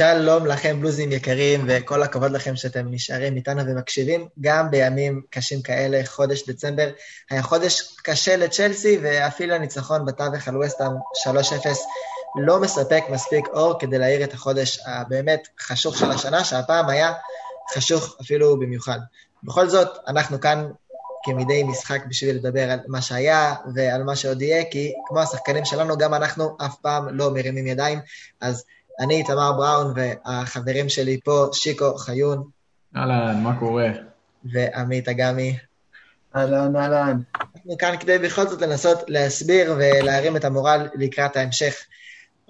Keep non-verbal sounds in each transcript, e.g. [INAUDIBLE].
שלום לכם, בלוזים יקרים, וכל הכבוד לכם שאתם נשארים איתנו ומקשיבים, גם בימים קשים כאלה, חודש דצמבר. היה חודש קשה לצ'לסי, ואפילו הניצחון בתווך על וסטהאם 3-0 לא מספק מספיק אור כדי להאיר את החודש הבאמת חשוך של השנה, שהפעם היה חשוך אפילו במיוחד. בכל זאת, אנחנו כאן כמדי משחק בשביל לדבר על מה שהיה ועל מה שעוד יהיה, כי כמו השחקנים שלנו, גם אנחנו אף פעם לא מרימים ידיים, אז אני איתמר בראון, והחברים שלי פה, שיקו חיון. אהלן, מה קורה? ועמית אגמי. אהלן, אהלן. אנחנו כאן כדי בכל זאת לנסות להסביר ולהרים את המורל לקראת ההמשך.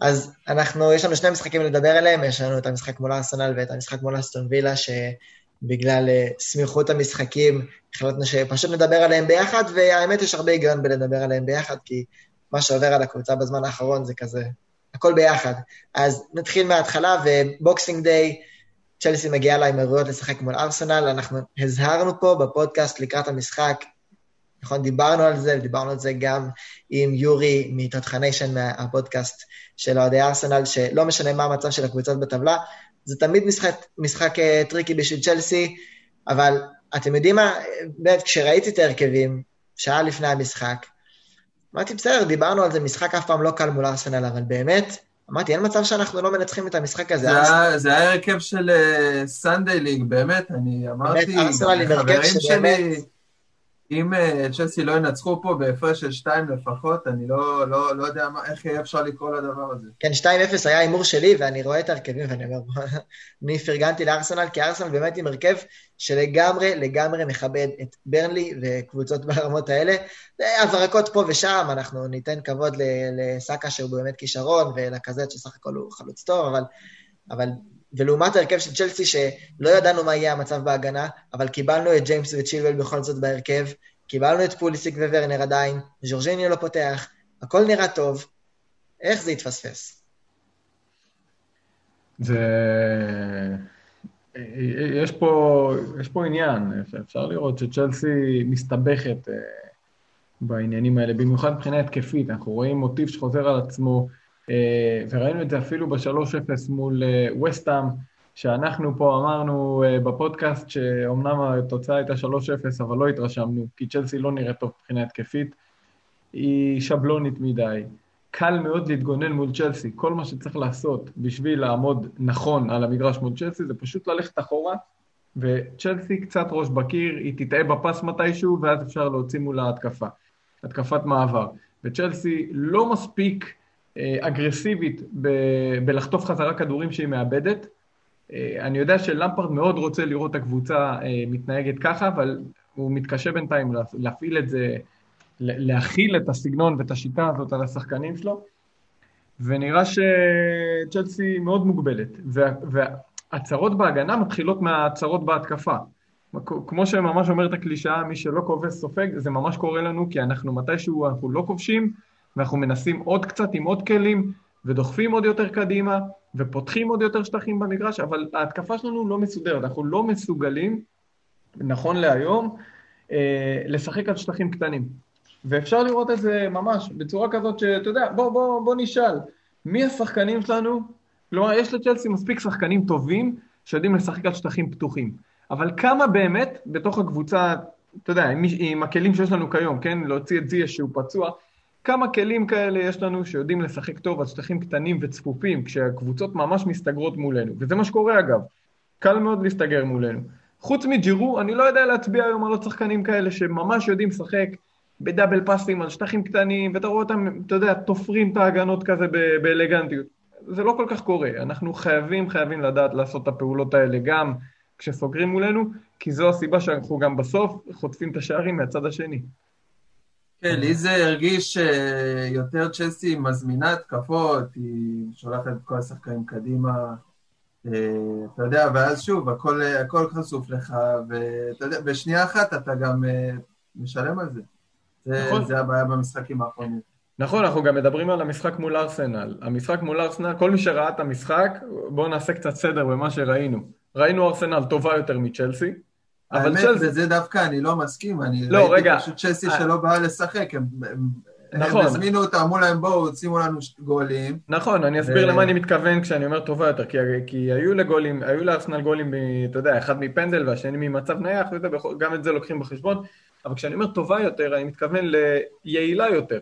אז אנחנו, יש לנו שני משחקים לדבר עליהם, יש לנו את המשחק מול ארסנל ואת המשחק מול אסטון וילה, שבגלל אה, סמיכות המשחקים החלטנו שפשוט נדבר עליהם ביחד, והאמת יש הרבה היגיון בלדבר עליהם ביחד, כי מה שעובר על הקבוצה בזמן האחרון זה כזה הכל ביחד. אז נתחיל מההתחלה, ו Boxing Day, צ'לסי מגיעה לאמירויות לשחק מול ארסנל, אנחנו הזהרנו פה בפודקאסט לקראת המשחק, נכון, דיברנו על זה, ודיברנו על זה גם עם יורי מתותחניישן מהפודקאסט של אוהדי ארסנל, שלא משנה מה המצב של הקבוצות בטבלה, זה תמיד משחק, משחק uh, tricky בשביל צ'לסי, אבל אתם יודעים מה, באמת, כשראיתי את ההרכבים, שעה לפני המשחק, אמרתי, בסדר, דיברנו על זה, משחק אף פעם לא קל מול ארסנל, אבל באמת, אמרתי, אין מצב שאנחנו לא מנצחים את המשחק הזה. זה היה הרכב של סנדיי אה, ליג, באמת, אני אמרתי, חברים שלי... אם אה, צ'לסי לא ינצחו פה בהפרש של שתיים לפחות, אני לא, לא, לא יודע מה, איך יהיה אפשר לקרוא לדבר הזה. כן, 2-0 היה הימור שלי, ואני רואה את ההרכבים ואני אומר, אני פרגנתי לארסנל, כי ארסנל באמת עם הרכב שלגמרי, לגמרי מכבד את ברנלי וקבוצות ברמות האלה. הברקות פה ושם, אנחנו ניתן כבוד לסאקה שהוא באמת כישרון, ולקזט שסך הכל הוא חלוץ טוב, אבל, אבל ולעומת ההרכב של צ'לסי, שלא ידענו מה יהיה המצב בהגנה, אבל קיבלנו את ג'יימס וצ'ילבל בכל זאת בהרכב, קיבלנו את פוליסיק וורנר עדיין, ז'ורג'יניו לא פותח, הכל נראה טוב, איך זה התפספס? זה... יש פה, יש פה עניין, אפשר לראות שצ'לסי מסתבכת אה, בעניינים האלה, במיוחד מבחינה התקפית, אנחנו רואים מוטיב שחוזר על עצמו, וראינו את זה אפילו ב-3-0 מול וסטאם, אה, שאנחנו פה אמרנו אה, בפודקאסט שאומנם התוצאה הייתה 3-0, אבל לא התרשמנו, כי צ'לסי לא נראית טוב מבחינה התקפית, היא שבלונית מדי. קל מאוד להתגונן מול צ'לסי. כל מה שצריך לעשות בשביל לעמוד נכון על המגרש מול צ'לסי זה פשוט ללכת אחורה, וצ'לסי קצת ראש בקיר, היא תטעה בפס מתישהו, ואז אפשר להוציא מול ההתקפה. התקפת מעבר. וצ'לסי לא מספיק אה, אגרסיבית ב- בלחטוף חזרה כדורים שהיא מאבדת. אה, אני יודע שלמפרד מאוד רוצה לראות את הקבוצה אה, מתנהגת ככה, אבל הוא מתקשה בינתיים להפעיל את זה, להכיל את הסגנון ואת השיטה הזאת על השחקנים שלו, ונראה שצ'לסי מאוד מוגבלת, והצהרות בהגנה מתחילות מהצהרות בהתקפה. כמו שממש אומרת הקלישאה, מי שלא כובש סופג, זה ממש קורה לנו, כי אנחנו מתישהו, אנחנו לא כובשים, ואנחנו מנסים עוד קצת עם עוד כלים, ודוחפים עוד יותר קדימה, ופותחים עוד יותר שטחים במגרש, אבל ההתקפה שלנו לא מסודרת, אנחנו לא מסוגלים, נכון להיום, אה, לשחק על שטחים קטנים. ואפשר לראות את זה ממש בצורה כזאת שאתה יודע, בוא, בוא, בוא נשאל, מי השחקנים שלנו? כלומר, יש לצ'לסי מספיק שחקנים טובים שיודעים לשחק על שטחים פתוחים. אבל כמה באמת בתוך הקבוצה, אתה יודע, עם, עם הכלים שיש לנו כיום, כן? להוציא את זיה שהוא פצוע, כמה כלים כאלה יש לנו שיודעים לשחק טוב על שטחים קטנים וצפופים, כשהקבוצות ממש מסתגרות מולנו, וזה מה שקורה אגב, קל מאוד להסתגר מולנו. חוץ מג'ירו, אני לא יודע להצביע היום על עוד שחקנים כאלה שממש יודעים לשחק בדאבל פאסים על שטחים קטנים, ואתה רואה אותם, אתה יודע, תופרים את ההגנות כזה באלגנטיות. זה לא כל כך קורה, אנחנו חייבים, חייבים לדעת לעשות את הפעולות האלה גם כשסוגרים מולנו, כי זו הסיבה שאנחנו גם בסוף חוטפים את השערים מהצד השני. כן, לי זה הרגיש יותר צ'לסי מזמינה התקפות, היא שולחת את כל השחקנים קדימה, אה, אתה יודע, ואז שוב, הכל, הכל חשוף לך, ואתה יודע, בשנייה אחת אתה גם אה, משלם על זה. זה, נכון. זה הבעיה במשחקים האחרונים. נכון, אנחנו גם מדברים על המשחק מול ארסנל. המשחק מול ארסנל, כל מי שראה את המשחק, בואו נעשה קצת סדר במה שראינו. ראינו ארסנל טובה יותר מצ'לסי, אבל האמת, צ'לסי... בזה דווקא אני לא מסכים, אני לא, ראיתי רגע, פשוט צ'לסי I... אה- שלא באה לשחק, הם, נכון. הם הזמינו אותם, אמרו להם בואו, שימו לנו גולים. נכון, אני אסביר למה אני מתכוון כשאני אומר טובה יותר, כי, כי היו לגולים, היו לארסנל גולים, אתה יודע, אחד מפנדל והשני ממצב נייח, גם את זה לוקחים בחשבון, אבל כשאני אומר טובה יותר, אני מתכוון ליעילה יותר.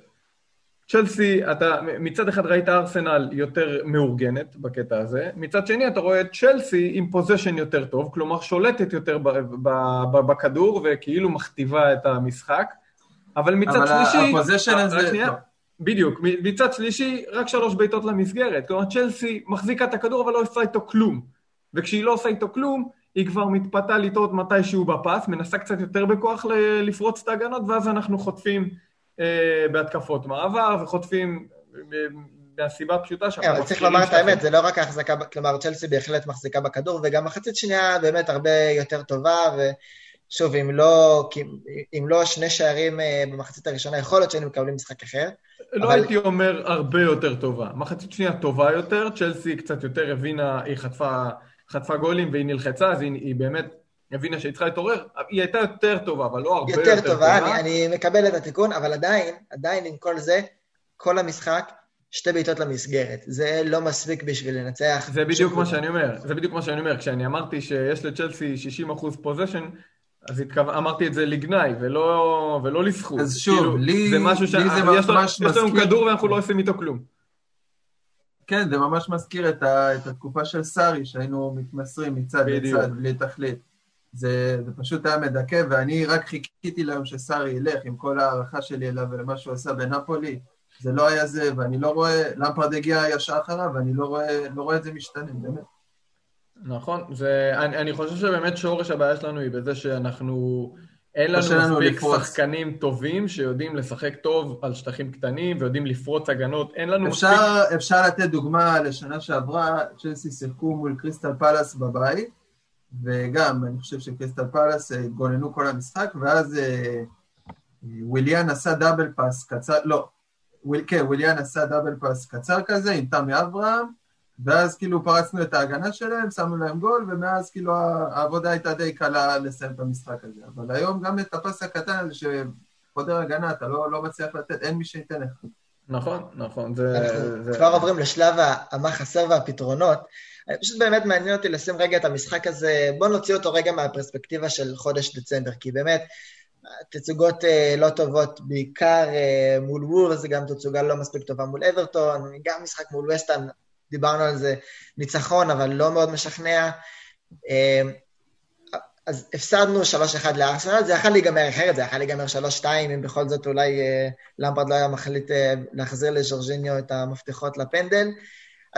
צ'לסי, אתה מצד אחד ראית ארסנל יותר מאורגנת בקטע הזה, מצד שני אתה רואה את צ'לסי עם פוזיישן יותר טוב, כלומר שולטת יותר בכדור וכאילו מכתיבה את המשחק, אבל מצד אבל שלישי... הפוזיישן רק הזה... שנייה. בדיוק, מצד שלישי רק שלוש בעיטות למסגרת, כלומר צ'לסי מחזיקה את הכדור אבל לא עושה איתו כלום, וכשהיא לא עושה איתו כלום, היא כבר מתפתה לטעות מתישהו בפס, מנסה קצת יותר בכוח לפרוץ את ההגנות, ואז אנחנו חוטפים אה, בהתקפות מעבר, וחוטפים אה, מהסיבה הפשוטה שאנחנו... אבל צריך לומר את האמת, זה לא רק ההחזקה, כלומר צ'לסי בהחלט מחזיקה בכדור, וגם מחצית שנייה באמת הרבה יותר טובה, ושוב, אם לא, אם לא שני שערים אה, במחצית הראשונה, יכול להיות שהיינו מקבלים משחק אחר. לא אבל... הייתי אומר הרבה יותר טובה. מחצית שנייה טובה יותר, צ'לסי קצת יותר הבינה, היא חטפה, חטפה גולים והיא נלחצה, אז היא, היא באמת הבינה שהיא צריכה להתעורר, היא הייתה יותר טובה, אבל לא הרבה יותר, יותר טובה. יותר טובה, אני, אני מקבל את התיקון, אבל עדיין, עדיין עם כל זה, כל המשחק, שתי בעיטות למסגרת. זה לא מספיק בשביל לנצח. זה בדיוק מה שאני אומר, זה בדיוק מה שאני אומר. כשאני אמרתי שיש לצ'לסי 60 אחוז פוזיישן, אז התכו... אמרתי את זה לגנאי, ולא, ולא לזכות. אז שוב, כאילו, לי זה משהו ש... לי זה ממש מזכיר... יש לנו כדור ואנחנו לא עושים איתו כלום. כן, זה ממש מזכיר את, ה... את התקופה של סארי, שהיינו מתמסרים מצד לצד, בלי תכלית. זה, זה פשוט היה מדכא, ואני רק חיכיתי ליום שסארי ילך עם כל ההערכה שלי אליו ולמה שהוא עשה בנפולי. זה לא היה זה, ואני לא רואה, למפרד הגיע ישר אחריו, ואני לא רואה, לא רואה את זה משתנה, באמת. נכון, זה, אני, אני חושב שבאמת שורש הבעיה שלנו היא בזה שאנחנו, אין לנו מספיק לפרוץ. שחקנים טובים שיודעים לשחק טוב על שטחים קטנים ויודעים לפרוץ הגנות, אין לנו אפשר, מספיק... אפשר לתת דוגמה לשנה שעברה, צ'לסי שיחקו מול קריסטל פלאס בבית, וגם, אני חושב שקריסטל פלאס אה, התגוננו כל המשחק, ואז אה, וויליאן עשה double pass קצר, לא, וויל, כן, וויליאן עשה double pass קצר כזה עם תמי אברהם, ואז כאילו פרצנו את ההגנה שלהם, שמנו להם גול, ומאז כאילו העבודה הייתה די קלה לסיים את המשחק הזה. אבל היום גם את הפס הקטן הזה שחודר הגנה, אתה לא, לא מצליח לתת, אין מי שייתן לך. נכון, נכון. זה, אנחנו זה... כבר עוברים לשלב המה חסר והפתרונות. פשוט באמת מעניין אותי לשים רגע את המשחק הזה, בואו נוציא אותו רגע מהפרספקטיבה של חודש דצמבר, כי באמת, תצוגות uh, לא טובות, בעיקר uh, מול וולס, זה גם תצוגה לא מספיק טובה מול אברטון, גם משחק מול וסטאם, דיברנו על זה, ניצחון, אבל לא מאוד משכנע. אז הפסדנו 3-1 לארסנל, זה יכול להיגמר אחרת, זה יכול להיגמר 3-2, אם בכל זאת אולי למפרד לא היה מחליט להחזיר לז'ורג'יניו את המפתחות לפנדל.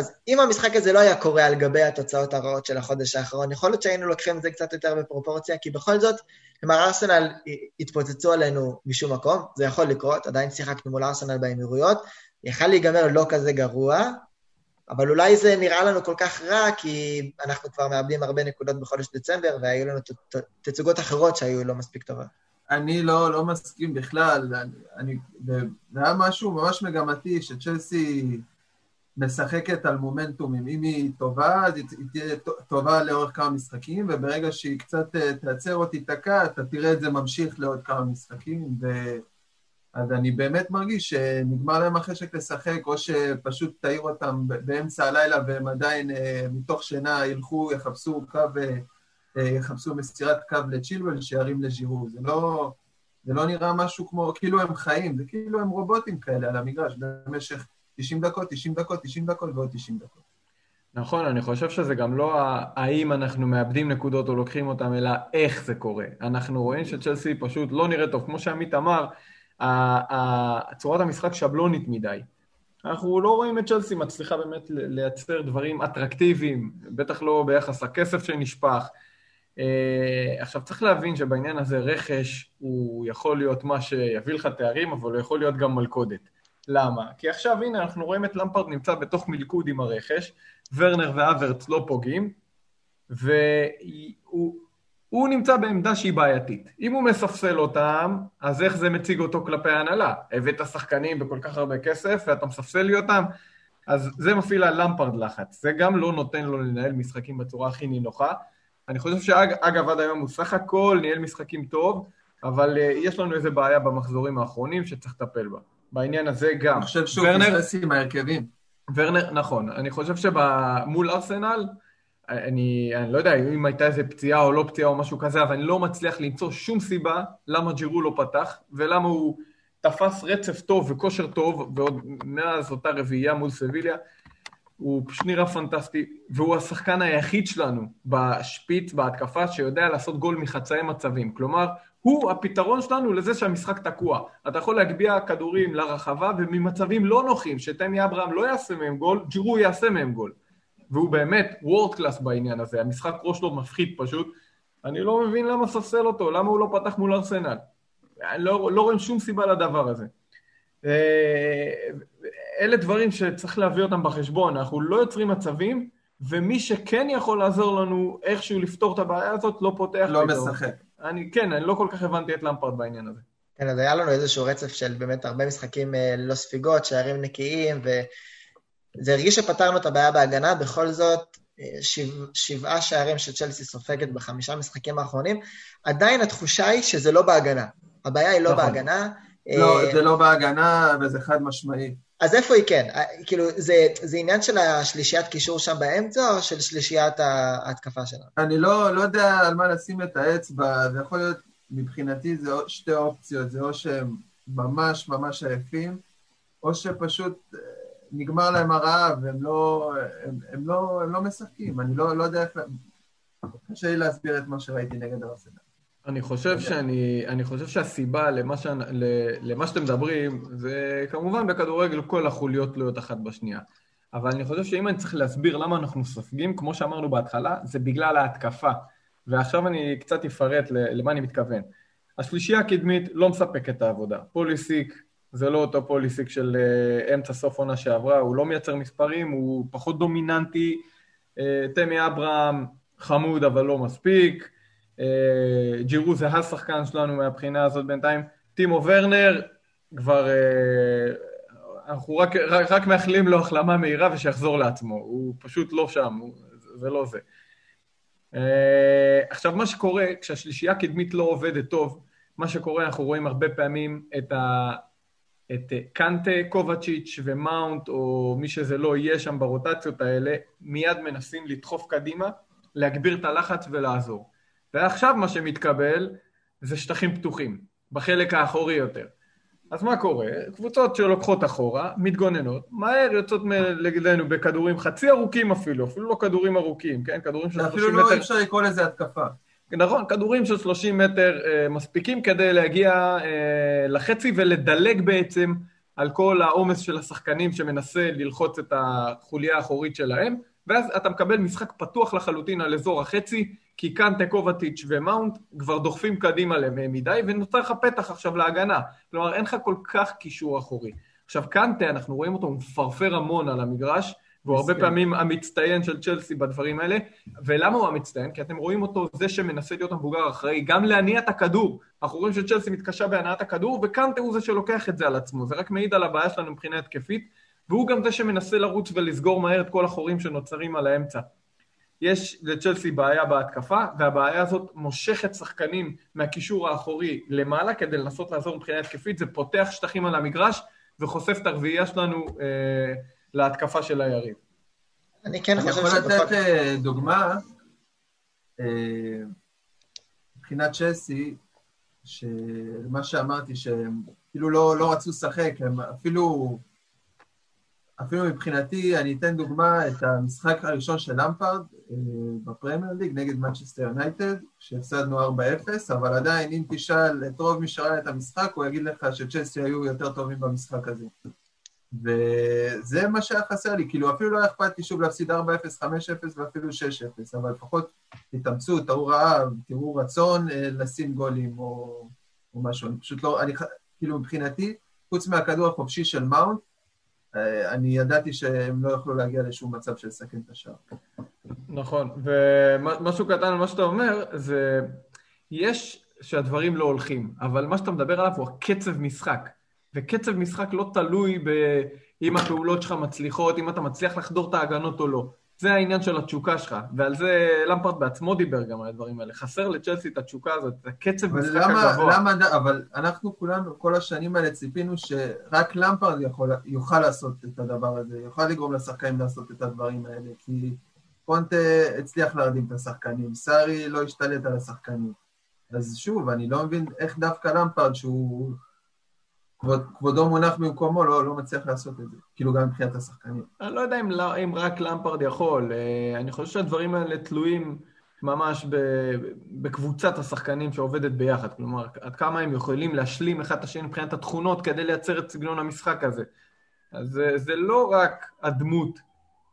אז אם המשחק הזה לא היה קורה על גבי התוצאות הרעות של החודש האחרון, יכול להיות שהיינו לוקחים את זה קצת יותר בפרופורציה, כי בכל זאת, כלומר, ארסנל התפוצצו עלינו משום מקום, זה יכול לקרות, עדיין שיחקנו מול ארסנל באמירויות, יכל להיגמר לא כזה גרוע, אבל אולי זה נראה לנו כל כך רע, כי אנחנו כבר מאבדים הרבה נקודות בחודש דצמבר, והיו לנו תצוגות אחרות שהיו לא מספיק טובות. אני לא, לא מסכים בכלל, אני, אני, זה היה משהו ממש מגמתי, שצ'לסי משחקת על מומנטומים. אם היא טובה, אז היא תהיה טובה לאורך כמה משחקים, וברגע שהיא קצת אה, תעצר או תיתקע, אתה תראה את זה ממשיך לעוד כמה משחקים, ו... אז אני באמת מרגיש שנגמר להם החשק לשחק, או שפשוט תעיר אותם באמצע הלילה והם עדיין אה, מתוך שינה ילכו, יחפשו קו, אה, יחפשו מסירת קו לצ'ילואל שירים לז'ירו. זה לא, זה לא נראה משהו כמו, כאילו הם חיים, זה כאילו הם רובוטים כאלה על המגרש במשך 90 דקות, 90 דקות, 90 דקות ועוד 90 דקות. נכון, אני חושב שזה גם לא האם אנחנו מאבדים נקודות או לוקחים אותן, אלא איך זה קורה. אנחנו רואים שצ'לסי פשוט לא נראה טוב. כמו שעמית אמר, צורת המשחק שבלונית מדי. אנחנו לא רואים את צ'לסי מצליחה באמת לייצר דברים אטרקטיביים, בטח לא ביחס לכסף שנשפך. אה, עכשיו, צריך להבין שבעניין הזה רכש הוא יכול להיות מה שיביא לך תארים, אבל הוא יכול להיות גם מלכודת. למה? כי עכשיו, הנה, אנחנו רואים את למפרד נמצא בתוך מלכוד עם הרכש, ורנר ואברץ לא פוגעים, והוא נמצא בעמדה שהיא בעייתית. אם הוא מספסל אותם, אז איך זה מציג אותו כלפי ההנהלה? הבאת שחקנים בכל כך הרבה כסף ואתה מספסל לי אותם? אז זה מפעיל על למפרד לחץ. זה גם לא נותן לו לנהל משחקים בצורה הכי נינוחה. אני חושב שאגב, עד היום הוא סך הכל ניהל משחקים טוב, אבל uh, יש לנו איזה בעיה במחזורים האחרונים שצריך לטפל בה. בעניין הזה גם. אני חושב שהוא פספס עם ההרכבים. ורנר, נכון. אני חושב שמול ארסנל, אני, אני לא יודע אם הייתה איזה פציעה או לא פציעה או משהו כזה, אבל אני לא מצליח למצוא שום סיבה למה ג'ירו לא פתח, ולמה הוא תפס רצף טוב וכושר טוב, ועוד מאז אותה רביעייה מול סביליה, הוא פשוט נראה פנטסטי, והוא השחקן היחיד שלנו בשפיץ, בהתקפה, שיודע לעשות גול מחצאי מצבים. כלומר, הוא הפתרון שלנו לזה שהמשחק תקוע. אתה יכול להגביה כדורים לרחבה, וממצבים לא נוחים, שתמי אברהם לא יעשה מהם גול, ג'ירו יעשה מהם גול. והוא באמת וורד קלאס בעניין הזה, המשחק ראש שלו מפחיד פשוט. אני לא מבין למה ספסל אותו, למה הוא לא פתח מול ארסנל. לא, לא רואים שום סיבה לדבר הזה. אה, אלה דברים שצריך להביא אותם בחשבון, אנחנו לא יוצרים מצבים, ומי שכן יכול לעזור לנו איכשהו לפתור את הבעיה הזאת, לא פותח. לא משחק. אני, כן, אני לא כל כך הבנתי את למפרד בעניין הזה. כן, אז היה לנו איזשהו רצף של באמת הרבה משחקים אה, ללא ספיגות, שערים נקיים, וזה הרגיש שפתרנו את הבעיה בהגנה, בכל זאת, אה, שבע, שבעה שערים שצ'לסי סופגת בחמישה משחקים האחרונים, עדיין התחושה היא שזה לא בהגנה. הבעיה היא לא נכון. בהגנה. לא, אה, זה לא בהגנה, וזה חד משמעי. אז איפה היא כן? כאילו, זה, זה עניין של השלישיית קישור שם באמצע, או של שלישיית ההתקפה שלנו? אני לא, לא יודע על מה לשים את האצבע, זה יכול להיות, מבחינתי זה שתי אופציות, זה או שהם ממש ממש עייפים, או שפשוט אה, נגמר להם הרעב, והם לא, הם, הם לא, הם לא משחקים, אני לא, לא יודע איך... קשה לי להסביר את מה שראיתי נגד ארסנל. אני חושב שאני, אני חושב שהסיבה למה, ש, למה שאתם מדברים, זה כמובן בכדורגל כל החוליות תלויות אחת בשנייה. אבל אני חושב שאם אני צריך להסביר למה אנחנו סופגים, כמו שאמרנו בהתחלה, זה בגלל ההתקפה. ועכשיו אני קצת אפרט למה אני מתכוון. השלישייה הקדמית לא מספקת את העבודה. פוליסיק זה לא אותו פוליסיק של uh, אמצע סוף עונה שעברה, הוא לא מייצר מספרים, הוא פחות דומיננטי. Uh, תמי אברהם חמוד אבל לא מספיק. אה, ג'ירו זה השחקן שלנו מהבחינה הזאת בינתיים. טימו ורנר, כבר... אה, אנחנו רק, רק, רק מאחלים לו החלמה מהירה ושיחזור לעצמו. הוא פשוט לא שם, הוא, זה לא זה. אה, עכשיו, מה שקורה, כשהשלישייה הקדמית לא עובדת טוב, מה שקורה, אנחנו רואים הרבה פעמים את, ה, את קנטה, קובצ'יץ' ומאונט, או מי שזה לא יהיה שם ברוטציות האלה, מיד מנסים לדחוף קדימה, להגביר את הלחץ ולעזור. ועכשיו מה שמתקבל זה שטחים פתוחים, בחלק האחורי יותר. אז מה קורה? קבוצות שלוקחות אחורה, מתגוננות, מהר יוצאות לגדנו בכדורים חצי ארוכים אפילו, אפילו לא כדורים ארוכים, כן? כדורים של 30 מטר. אפילו לא אפשר לקרוא לזה התקפה. נכון, כדורים של 30 מטר אה, מספיקים כדי להגיע אה, לחצי ולדלג בעצם על כל העומס של השחקנים שמנסה ללחוץ את החוליה האחורית שלהם, ואז אתה מקבל משחק פתוח לחלוטין על אזור החצי, כי קנטה, קובאצ'יץ' ומאונט כבר דוחפים קדימה מדי, ונוצר לך פתח עכשיו להגנה. כלומר, אין לך כל כך קישור אחורי. עכשיו, קנטה, אנחנו רואים אותו, מפרפר המון על המגרש, והוא הרבה פעמים המצטיין של צ'לסי בדברים האלה. ולמה הוא המצטיין? כי אתם רואים אותו, זה שמנסה להיות המבוגר האחראי, גם להניע את הכדור. אנחנו רואים שצ'לסי מתקשה בהנעת הכדור, וקנטה הוא זה שלוקח את זה על עצמו. זה רק מעיד על הבעיה שלנו מבחינה התקפית, והוא גם זה שמנסה לרוץ ולסגור מהר את כל החורים שנוצרים על האמצע. יש לצ'לסי בעיה בהתקפה, והבעיה הזאת מושכת שחקנים מהקישור האחורי למעלה כדי לנסות לעזור מבחינה התקפית, זה פותח שטחים על המגרש וחושף את הרביעייה שלנו אה, להתקפה של היריב. אני כן חושב שבכל... אני יכול לתת אה, דוגמה, אה, מבחינת צ'לסי, שמה שאמרתי, שהם כאילו לא, לא רצו לשחק, הם אפילו אפילו מבחינתי, אני אתן דוגמה את המשחק הראשון של למפרד אה, בפרמייר ליג נגד מנצ'סטר יונייטד, שהפסדנו 4-0, אבל עדיין אם תשאל את רוב מי שראה את המשחק, הוא יגיד לך שצ'לסי היו יותר טובים במשחק הזה. וזה מה שהיה חסר לי, כאילו אפילו לא היה אכפת לי שוב להפסיד 4-0, 5-0 ואפילו 6-0, אבל לפחות תתאמצו, תראו רעב, תראו רצון אה, לשים גולים או, או משהו, אני פשוט לא, אני, כאילו מבחינתי, חוץ מהכדור החופשי של מאונט, אני ידעתי שהם לא יוכלו להגיע לשום מצב של לסכן את השער. נכון, ומשהו קטן על מה שאתה אומר, זה יש שהדברים לא הולכים, אבל מה שאתה מדבר עליו הוא הקצב משחק. וקצב משחק לא תלוי באם הפעולות שלך מצליחות, אם אתה מצליח לחדור את ההגנות או לא. זה העניין של התשוקה שלך, ועל זה למפרט בעצמו דיבר גם על הדברים האלה. חסר לצ'לסי את התשוקה הזאת, את הקצב משחק הגבוה. למה, אבל אנחנו כולנו, כל השנים האלה ציפינו שרק למפרד יכול, יוכל לעשות את הדבר הזה, יוכל לגרום לשחקנים לעשות את הדברים האלה, כי פונטה הצליח להרדים את השחקנים, סארי לא השתלט על השחקנים. אז שוב, אני לא מבין איך דווקא למפרד, שהוא כבוד, כבודו מונח במקומו, לא, לא מצליח לעשות את זה, כאילו גם מבחינת השחקנים. אני לא יודע אם, אם רק למפרד יכול, אה, אני חושב שהדברים האלה תלויים ממש בקבוצת השחקנים שעובדת ביחד, כלומר, עד כמה הם יכולים להשלים אחד את השני מבחינת התכונות כדי לייצר את סגנון המשחק הזה. אז זה, זה לא רק הדמות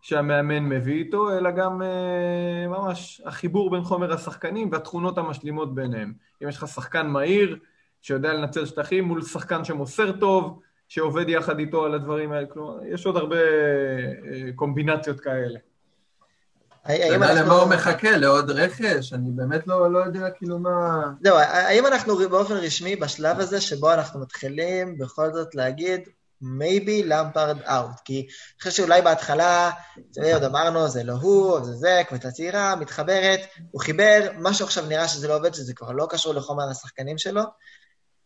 שהמאמן מביא איתו, אלא גם אה, ממש החיבור בין חומר השחקנים והתכונות המשלימות ביניהם. אם יש לך שחקן מהיר, שיודע לנצל שטחים מול שחקן שמוסר טוב, שעובד יחד איתו על הדברים האלה. כלומר, יש עוד הרבה אה, קומבינציות כאלה. האם אנחנו... למה הוא מחכה? לעוד רכש? אני באמת לא, לא יודע כאילו מה... זהו, האם אנחנו באופן רשמי בשלב הזה שבו אנחנו מתחילים בכל זאת להגיד maybe למפרד אאוט, כי אני חושב שאולי בהתחלה, זה עוד אמרנו, זה לא הוא, זה זה, קבוצה צעירה, מתחברת, הוא חיבר, משהו עכשיו נראה שזה לא עובד, שזה כבר לא קשור לחומר השחקנים שלו,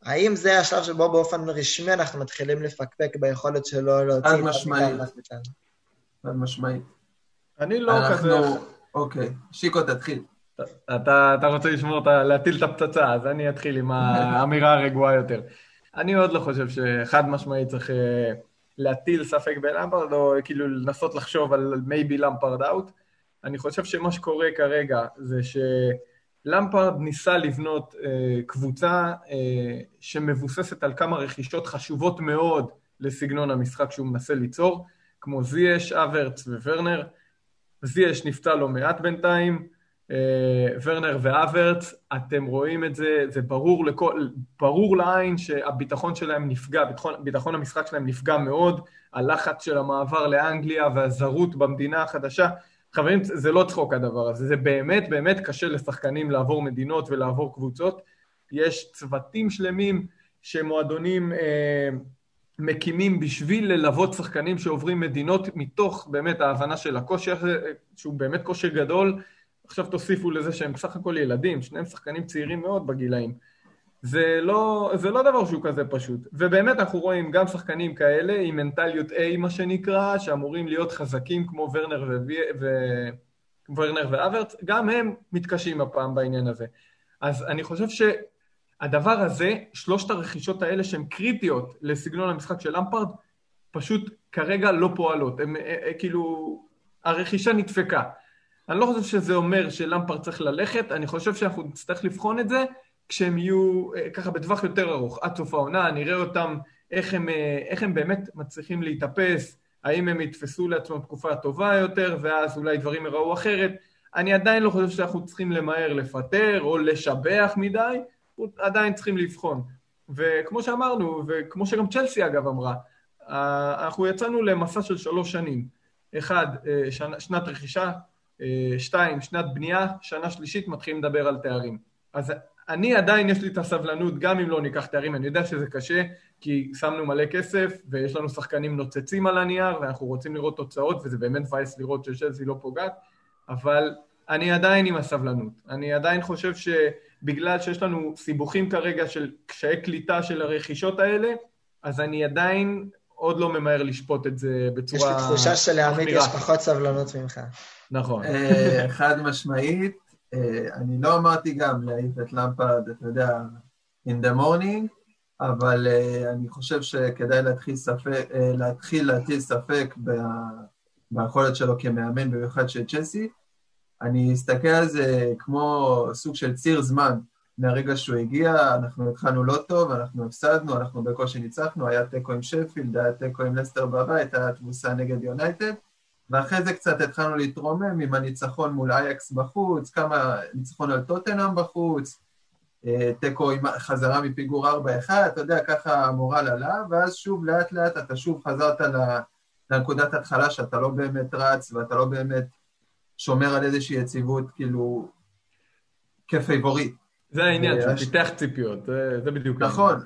האם זה השלב שבו באופן רשמי אנחנו מתחילים לפקפק ביכולת שלו להוציא... חד משמעית. חד משמעית. אני לא כזה... אוקיי, שיקו תתחיל. אתה, אתה רוצה לשמור, להטיל את הפצצה, אז אני אתחיל עם האמירה הרגועה יותר. אני עוד לא חושב שחד משמעית צריך אה, להטיל ספק בלמפרד, או כאילו לנסות לחשוב על מייבי למפרד אאוט. אני חושב שמה שקורה כרגע זה ש... למפרד ניסה לבנות אה, קבוצה אה, שמבוססת על כמה רכישות חשובות מאוד לסגנון המשחק שהוא מנסה ליצור, כמו זייש, אברץ וורנר. זייש נפצע לא מעט בינתיים, אה, ורנר ואברץ, אתם רואים את זה, זה ברור, לכל, ברור לעין שהביטחון שלהם נפגע, ביטחון, ביטחון המשחק שלהם נפגע מאוד, הלחץ של המעבר לאנגליה והזרות במדינה החדשה, חברים, זה לא צחוק הדבר הזה, זה באמת באמת קשה לשחקנים לעבור מדינות ולעבור קבוצות. יש צוותים שלמים שמועדונים אה, מקימים בשביל ללוות שחקנים שעוברים מדינות מתוך באמת ההבנה של הקושי הזה, שהוא באמת קושי גדול. עכשיו תוסיפו לזה שהם בסך הכל ילדים, שניהם שחקנים צעירים מאוד בגילאים. זה לא, זה לא דבר שהוא כזה פשוט. ובאמת אנחנו רואים גם שחקנים כאלה עם מנטליות A, מה שנקרא, שאמורים להיות חזקים כמו ורנר, ו... ו... ורנר ואברץ, גם הם מתקשים הפעם בעניין הזה. אז אני חושב שהדבר הזה, שלושת הרכישות האלה שהן קריטיות לסגנון המשחק של למפרד, פשוט כרגע לא פועלות. הם, הם, הם, כאילו, הרכישה נדפקה. אני לא חושב שזה אומר שלמפרד צריך ללכת, אני חושב שאנחנו נצטרך לבחון את זה, כשהם יהיו אה, ככה בטווח יותר ארוך, עד סוף העונה, נראה אותם, איך הם, אה, איך הם באמת מצליחים להתאפס, האם הם יתפסו לעצמם תקופה טובה יותר, ואז אולי דברים יראו אחרת. אני עדיין לא חושב שאנחנו צריכים למהר לפטר או לשבח מדי, עדיין צריכים לבחון. וכמו שאמרנו, וכמו שגם צ'לסי אגב אמרה, אנחנו יצאנו למסע של שלוש שנים. אחד, אה, שנה, שנת רכישה, שתיים, שנת בנייה, שנה שלישית מתחילים לדבר על תארים. אז אני עדיין יש לי את הסבלנות, גם אם לא ניקח תארים, אני יודע שזה קשה, כי שמנו מלא כסף, ויש לנו שחקנים נוצצים על הנייר, ואנחנו רוצים לראות תוצאות, וזה באמת מבאס לראות ששלזי לא פוגעת, אבל אני עדיין עם הסבלנות. אני עדיין חושב שבגלל שיש לנו סיבוכים כרגע של קשיי קליטה של הרכישות האלה, אז אני עדיין עוד לא ממהר לשפוט את זה בצורה... יש לי תחושה שלעמית יש פחות סבלנות ממך. נכון. אה, חד משמעית. אה, אני לא אמרתי גם להעיף את למפרד, אתה יודע, in the morning, אבל uh, אני חושב שכדאי להתחיל, ספק, uh, להתחיל להטיל ספק ביכולת שלו כמאמן, במיוחד של צ'סי. אני אסתכל על זה כמו סוג של ציר זמן. מהרגע שהוא הגיע, אנחנו התחלנו לא טוב, אנחנו הפסדנו, אנחנו בקושי ניצחנו, היה תיקו עם שפילד, היה תיקו עם לסטר בבית, היה תבוסה נגד יונייטד. ואחרי זה קצת התחלנו להתרומם עם הניצחון מול אייקס בחוץ, כמה ניצחון על טוטנאם בחוץ, אה, תיקו עם חזרה מפיגור 4-1, אתה יודע, ככה המורל עלה, ואז שוב לאט לאט אתה שוב חזרת לנקודת התחלה שאתה לא באמת רץ ואתה לא באמת שומר על איזושהי יציבות, כאילו, כפייבוריט. זה העניין, אה, שהוא פיתח ציפיות, זה בדיוק. נכון,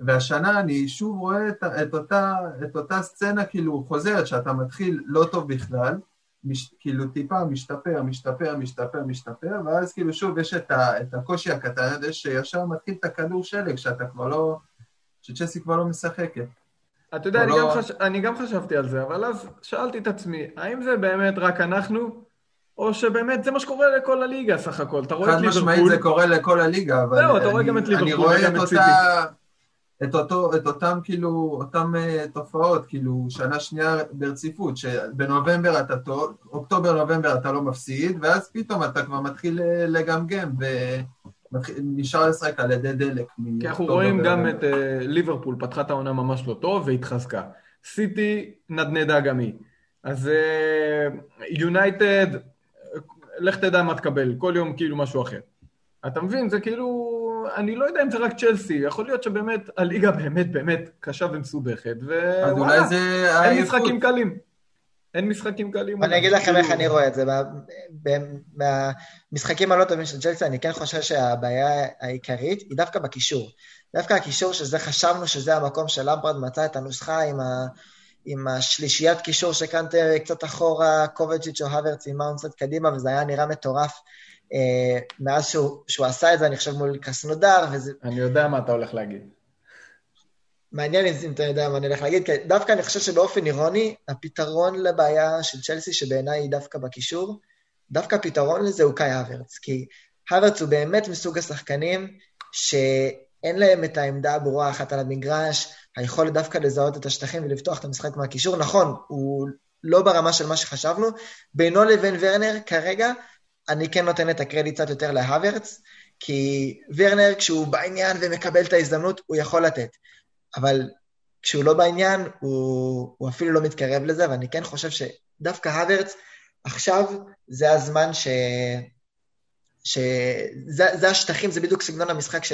והשנה אני שוב רואה את, את, אותה, את אותה סצנה כאילו חוזרת, שאתה מתחיל לא טוב בכלל, מש, כאילו טיפה משתפר, משתפר, משתפר, משתפר, ואז כאילו שוב יש את, ה, את הקושי הקטן הזה שישר מתחיל את הכדור שלג, שאתה כבר לא, שצ'סי כבר לא משחקת. אתה יודע, אני, לא... גם חש... אני גם חשבתי על זה, אבל אז שאלתי את עצמי, האם זה באמת רק אנחנו, או שבאמת זה מה שקורה לכל הליגה סך הכל? אתה רואה את ליברפול... חד משמעית זה קורה לכל הליגה, אבל... זהו, אתה רואה גם את ליברפול וגם את סיטי. את, אותו, את אותם כאילו, אותם uh, תופעות, כאילו שנה שנייה ברציפות, שבנובמבר אתה טוב, אוקטובר-נובמבר אתה לא מפסיד, ואז פתאום אתה כבר מתחיל אה, לגמגם ונשאר לשחק על ידי דלק. כי אנחנו רואים גם את uh, ליברפול, פתחה את העונה ממש לא טוב והתחזקה. סיטי נדנדה גם היא. אז יונייטד, uh, לך תדע מה תקבל, כל יום כאילו משהו אחר. אתה מבין? זה כאילו... אני לא יודע אם זה רק צ'לסי, יכול להיות שבאמת הליגה באמת באמת קשה ומסובכת, ווואלה, אין משחקים קלים. אין משחקים קלים. אני אגיד לכם איך אני רואה את זה. מהמשחקים הלא טובים של צ'לסי, אני כן חושב שהבעיה העיקרית היא דווקא בקישור. דווקא הקישור, שזה חשבנו שזה המקום של למפרד מצא את הנוסחה עם, ה, עם השלישיית קישור שקנטר קצת אחורה, קובצ'יץ' או הוורץ עם מאונד קצת קדימה, וזה היה נראה מטורף. אה, מאז שהוא, שהוא עשה את זה, אני חושב מול קסנודר, וזה... אני יודע מה אתה הולך להגיד. מעניין אם אתה יודע מה אני הולך להגיד, כי דווקא אני חושב שבאופן אירוני, הפתרון לבעיה של צ'לסי, שבעיניי היא דווקא בקישור, דווקא הפתרון לזה הוא קאי הוורץ, כי הוורץ הוא באמת מסוג השחקנים שאין להם את העמדה הברורה אחת על המגרש, היכולת דווקא לזהות את השטחים ולפתוח את המשחק מהקישור. נכון, הוא לא ברמה של מה שחשבנו, בינו לבין ורנר כרגע אני כן נותן את הקרדיט קצת יותר להוורץ, כי ורנר, כשהוא בעניין ומקבל את ההזדמנות, הוא יכול לתת. אבל כשהוא לא בעניין, הוא, הוא אפילו לא מתקרב לזה, ואני כן חושב שדווקא הוורץ, עכשיו זה הזמן ש... שזה זה השטחים, זה בדיוק סגנון המשחק ש,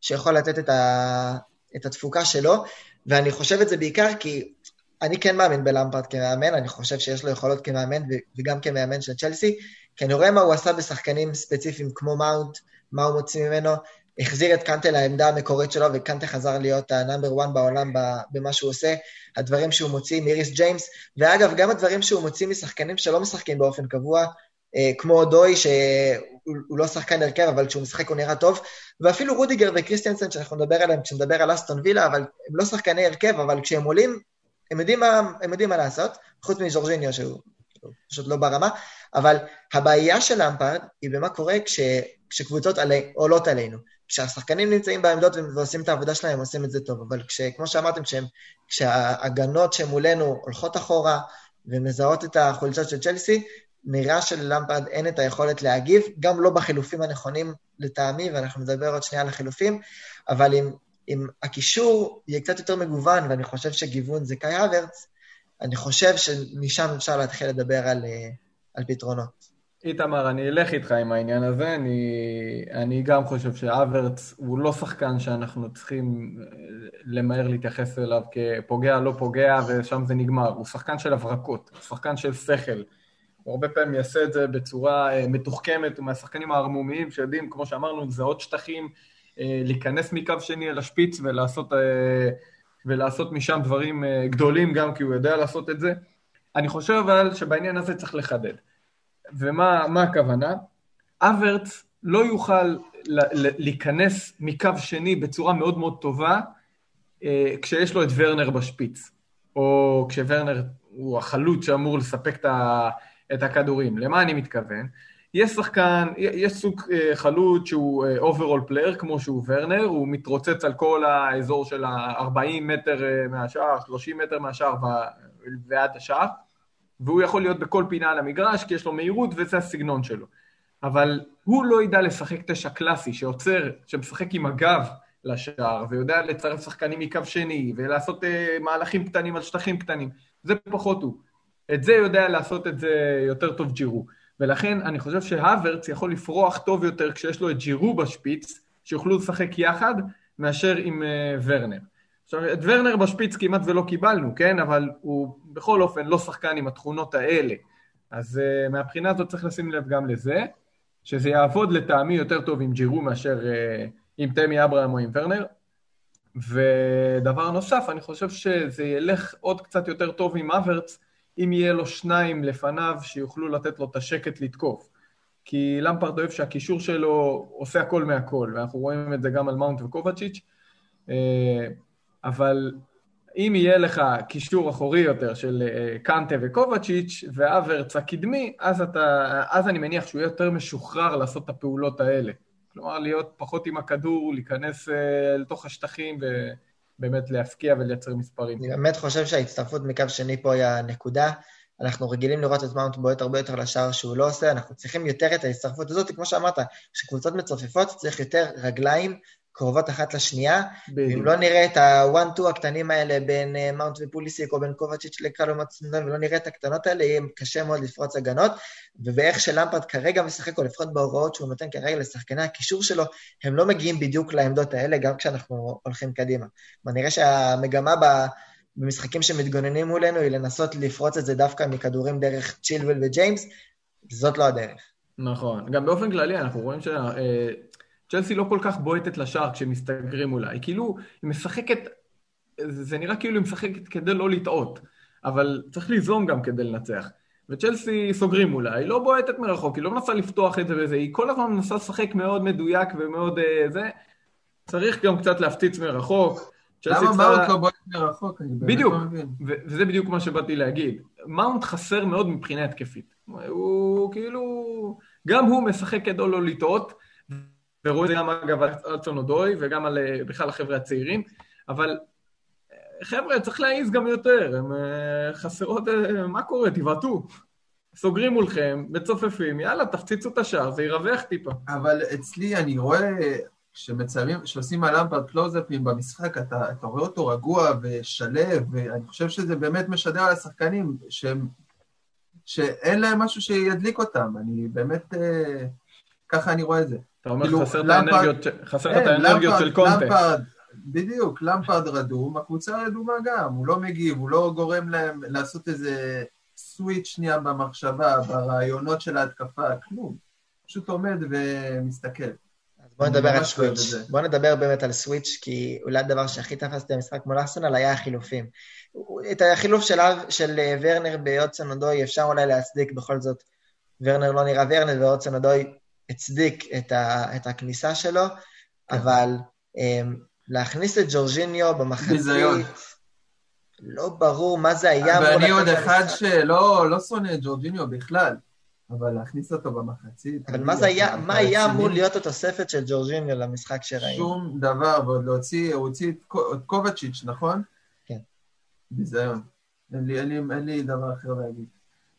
שיכול לתת את, ה, את התפוקה שלו, ואני חושב את זה בעיקר כי אני כן מאמין בלמפרד כמאמן, אני חושב שיש לו יכולות כמאמן וגם כמאמן של צ'לסי, כי אני רואה מה הוא עשה בשחקנים ספציפיים כמו מאונט, מה הוא מוציא ממנו, החזיר את קנטה לעמדה המקורית שלו, וקנטה חזר להיות ה number 1 בעולם במה שהוא עושה, הדברים שהוא מוציא מיריס ג'יימס, ואגב, גם הדברים שהוא מוציא משחקנים שלא משחקים באופן קבוע, אה, כמו דוי, שהוא לא שחקן הרכב, אבל כשהוא משחק הוא נראה טוב, ואפילו רודיגר וקריסטיאנסן, שאנחנו נדבר עליהם כשנדבר על אסטון וילה, אבל הם לא שחקני הרכב, אבל כשהם עולים, הם יודעים מה, הם יודעים מה לעשות, חוץ מז'ורג'יניו שהוא פשוט לא ברמה, אבל הבעיה של למפרד היא במה קורה כש, כשקבוצות עלי, עולות עלינו. כשהשחקנים נמצאים בעמדות ועושים את העבודה שלהם, הם עושים את זה טוב, אבל כמו שאמרתם, כשהם, כשההגנות שמולנו הולכות אחורה ומזהות את החולצות של צ'לסי, נראה שללמפרד אין את היכולת להגיב, גם לא בחילופים הנכונים לטעמי, ואנחנו נדבר עוד שנייה על החילופים, אבל אם, אם הקישור יהיה קצת יותר מגוון, ואני חושב שגיוון זה קאי הוורץ, אני חושב שמשם אפשר להתחיל לדבר על, אה, על פתרונות. איתמר, אני אלך איתך עם העניין הזה, אני, אני גם חושב שאברץ הוא לא שחקן שאנחנו צריכים אה, למהר להתייחס אליו כפוגע, לא פוגע, ושם זה נגמר. הוא שחקן של הברקות, הוא שחקן של שכל. הוא הרבה פעמים יעשה את זה בצורה אה, מתוחכמת, הוא מהשחקנים הערמומיים שיודעים, כמו שאמרנו, לזהות שטחים, להיכנס מקו שני אל השפיץ ולעשות ולעשות משם דברים אה, גדולים גם כי הוא יודע לעשות את זה. אני חושב אבל שבעניין הזה צריך לחדד. ומה הכוונה? הברץ לא יוכל להיכנס מקו שני בצורה מאוד מאוד טובה אה, כשיש לו את ורנר בשפיץ, או כשוורנר הוא החלוץ שאמור לספק את הכדורים. למה אני מתכוון? יש שחקן, יש סוג אה, חלוץ שהוא overall אה, player, כמו שהוא ורנר, הוא מתרוצץ על כל האזור של ה-40 מטר אה, מהשער, 30 מטר מהשער ועד השער, והוא יכול להיות בכל פינה על המגרש, כי יש לו מהירות וזה הסגנון שלו. אבל הוא לא ידע לשחק תשע קלאסי, שעוצר, שמשחק עם הגב לשער, ויודע לצרף שחקנים מקו שני, ולעשות מהלכים קטנים על שטחים קטנים. זה פחות הוא. את זה יודע לעשות את זה יותר טוב ג'ירו. ולכן אני חושב שהוורץ יכול לפרוח טוב יותר כשיש לו את ג'ירו בשפיץ, שיוכלו לשחק יחד, מאשר עם uh, ורנר. עכשיו, את ורנר בשפיץ כמעט ולא קיבלנו, כן? אבל הוא בכל אופן לא שחקן עם התכונות האלה. אז uh, מהבחינה הזאת צריך לשים לב גם לזה, שזה יעבוד לטעמי יותר טוב עם ג'ירו מאשר uh, עם תמי אברהם או עם ורנר. ודבר נוסף, אני חושב שזה ילך עוד קצת יותר טוב עם אברץ, אם יהיה לו שניים לפניו שיוכלו לתת לו את השקט לתקוף. כי למפרד אוהב שהקישור שלו עושה הכל מהכל, ואנחנו רואים את זה גם על מאונט וקובצ'יץ', אה, אבל אם יהיה לך קישור אחורי יותר של אה, קנטה וקובצ'יץ' ואברץ הקדמי, אז, אתה, אז אני מניח שהוא יהיה יותר משוחרר לעשות את הפעולות האלה. כלומר, להיות פחות עם הכדור, להיכנס אה, לתוך השטחים ובאמת להפקיע ולייצר מספרים. אני באמת חושב שההצטרפות מקו שני פה היא הנקודה. אנחנו רגילים לראות את מאונט בועט הרבה יותר לשער שהוא לא עושה, אנחנו צריכים יותר את ההצטרפות הזאת, כמו שאמרת, כשקבוצות מצופפות צריך יותר רגליים קרובות אחת לשנייה, בדיוק. אם לא נראה את ה-one-two הקטנים האלה בין uh, מאונט ופוליסיק או בין קובצ'יץ' לקרלו מצנדון, ולא נראה את הקטנות האלה, יהיה קשה מאוד לפרוץ הגנות, ובאיך שלמפרד כרגע משחק, או לפחות בהוראות שהוא נותן כרגע לשחקני הקישור שלו, הם לא מגיעים בדיוק לעמדות האלה, גם כשאנחנו הולכים קדימה. כלומר, נראה שהמגמה ב... במשחקים שמתגוננים מולנו היא לנסות לפרוץ את זה דווקא מכדורים דרך צ'ילבל וג'יימס, זאת לא הדרך. נכון. גם באופן כללי אנחנו רואים ש... צ'לסי לא כל כך בועטת לשער כשמסתגרים מולה. היא כאילו, היא משחקת, זה נראה כאילו היא משחקת כדי לא לטעות, אבל צריך ליזום גם כדי לנצח. וצ'לסי סוגרים מולה, היא לא בועטת מרחוק, היא לא מנסה לפתוח את זה וזה, היא כל הזמן מנסה לשחק מאוד מדויק ומאוד uh, זה. צריך גם קצת להפציץ מרחוק. למה מאונט לא בועט מרחוק? בדיוק, לא וזה בדיוק מה שבאתי להגיד. מאונט חסר מאוד מבחינה התקפית. הוא כאילו, גם הוא משחק כדי לא לטעות, ורואים את זה גם אגב על צונודוי וגם על אה, בכלל החבר'ה הצעירים, אבל אה, חבר'ה, צריך להעיז גם יותר, הם אה, חסרות, מה קורה? תבעטו. סוגרים מולכם, מצופפים, יאללה, תפציצו את השער, זה ירווח טיפה. אבל אצלי אני רואה, כשמצלמים, כשעושים על למפרד קלוזאפים במשחק, אתה, אתה רואה אותו רגוע ושלב, ואני חושב שזה באמת משדר על השחקנים, שהם, שאין להם משהו שידליק אותם, אני באמת, ככה אני רואה את זה. אתה אומר כאילו, חסר את האנרגיות של קונטה. למפרד, בדיוק, למפרד רדום, הקבוצה רדומה גם, הוא לא מגיב, הוא לא גורם להם לעשות איזה סוויץ' שנייה במחשבה, ברעיונות של ההתקפה, כלום. פשוט עומד ומסתכל. בוא נדבר על סוויץ'. בוא נדבר באמת על סוויץ', כי אולי הדבר שהכי תפסתי במשחק מול ארסנל היה החילופים. את החילוף של, של אה, ורנר ביוצן אודוי אפשר אולי להצדיק בכל זאת. ורנר לא נראה ורנר ויוצן אודוי הצדיק את, ה, את הכניסה שלו, כן. אבל um, להכניס את ג'ורג'יניו במחצית, לא ברור מה זה היה. ואני עוד אחד שלא לא שונא את ג'ורג'יניו בכלל, אבל להכניס אותו במחצית... אבל מה זה היה, מה היה אמור להיות התוספת של ג'ורג'יניו למשחק שראינו? שום דבר, ועוד להוציא, הוא הוציא את קובצ'יץ', נכון? כן. ביזיון. אין לי, אין, לי, אין לי דבר אחר להגיד.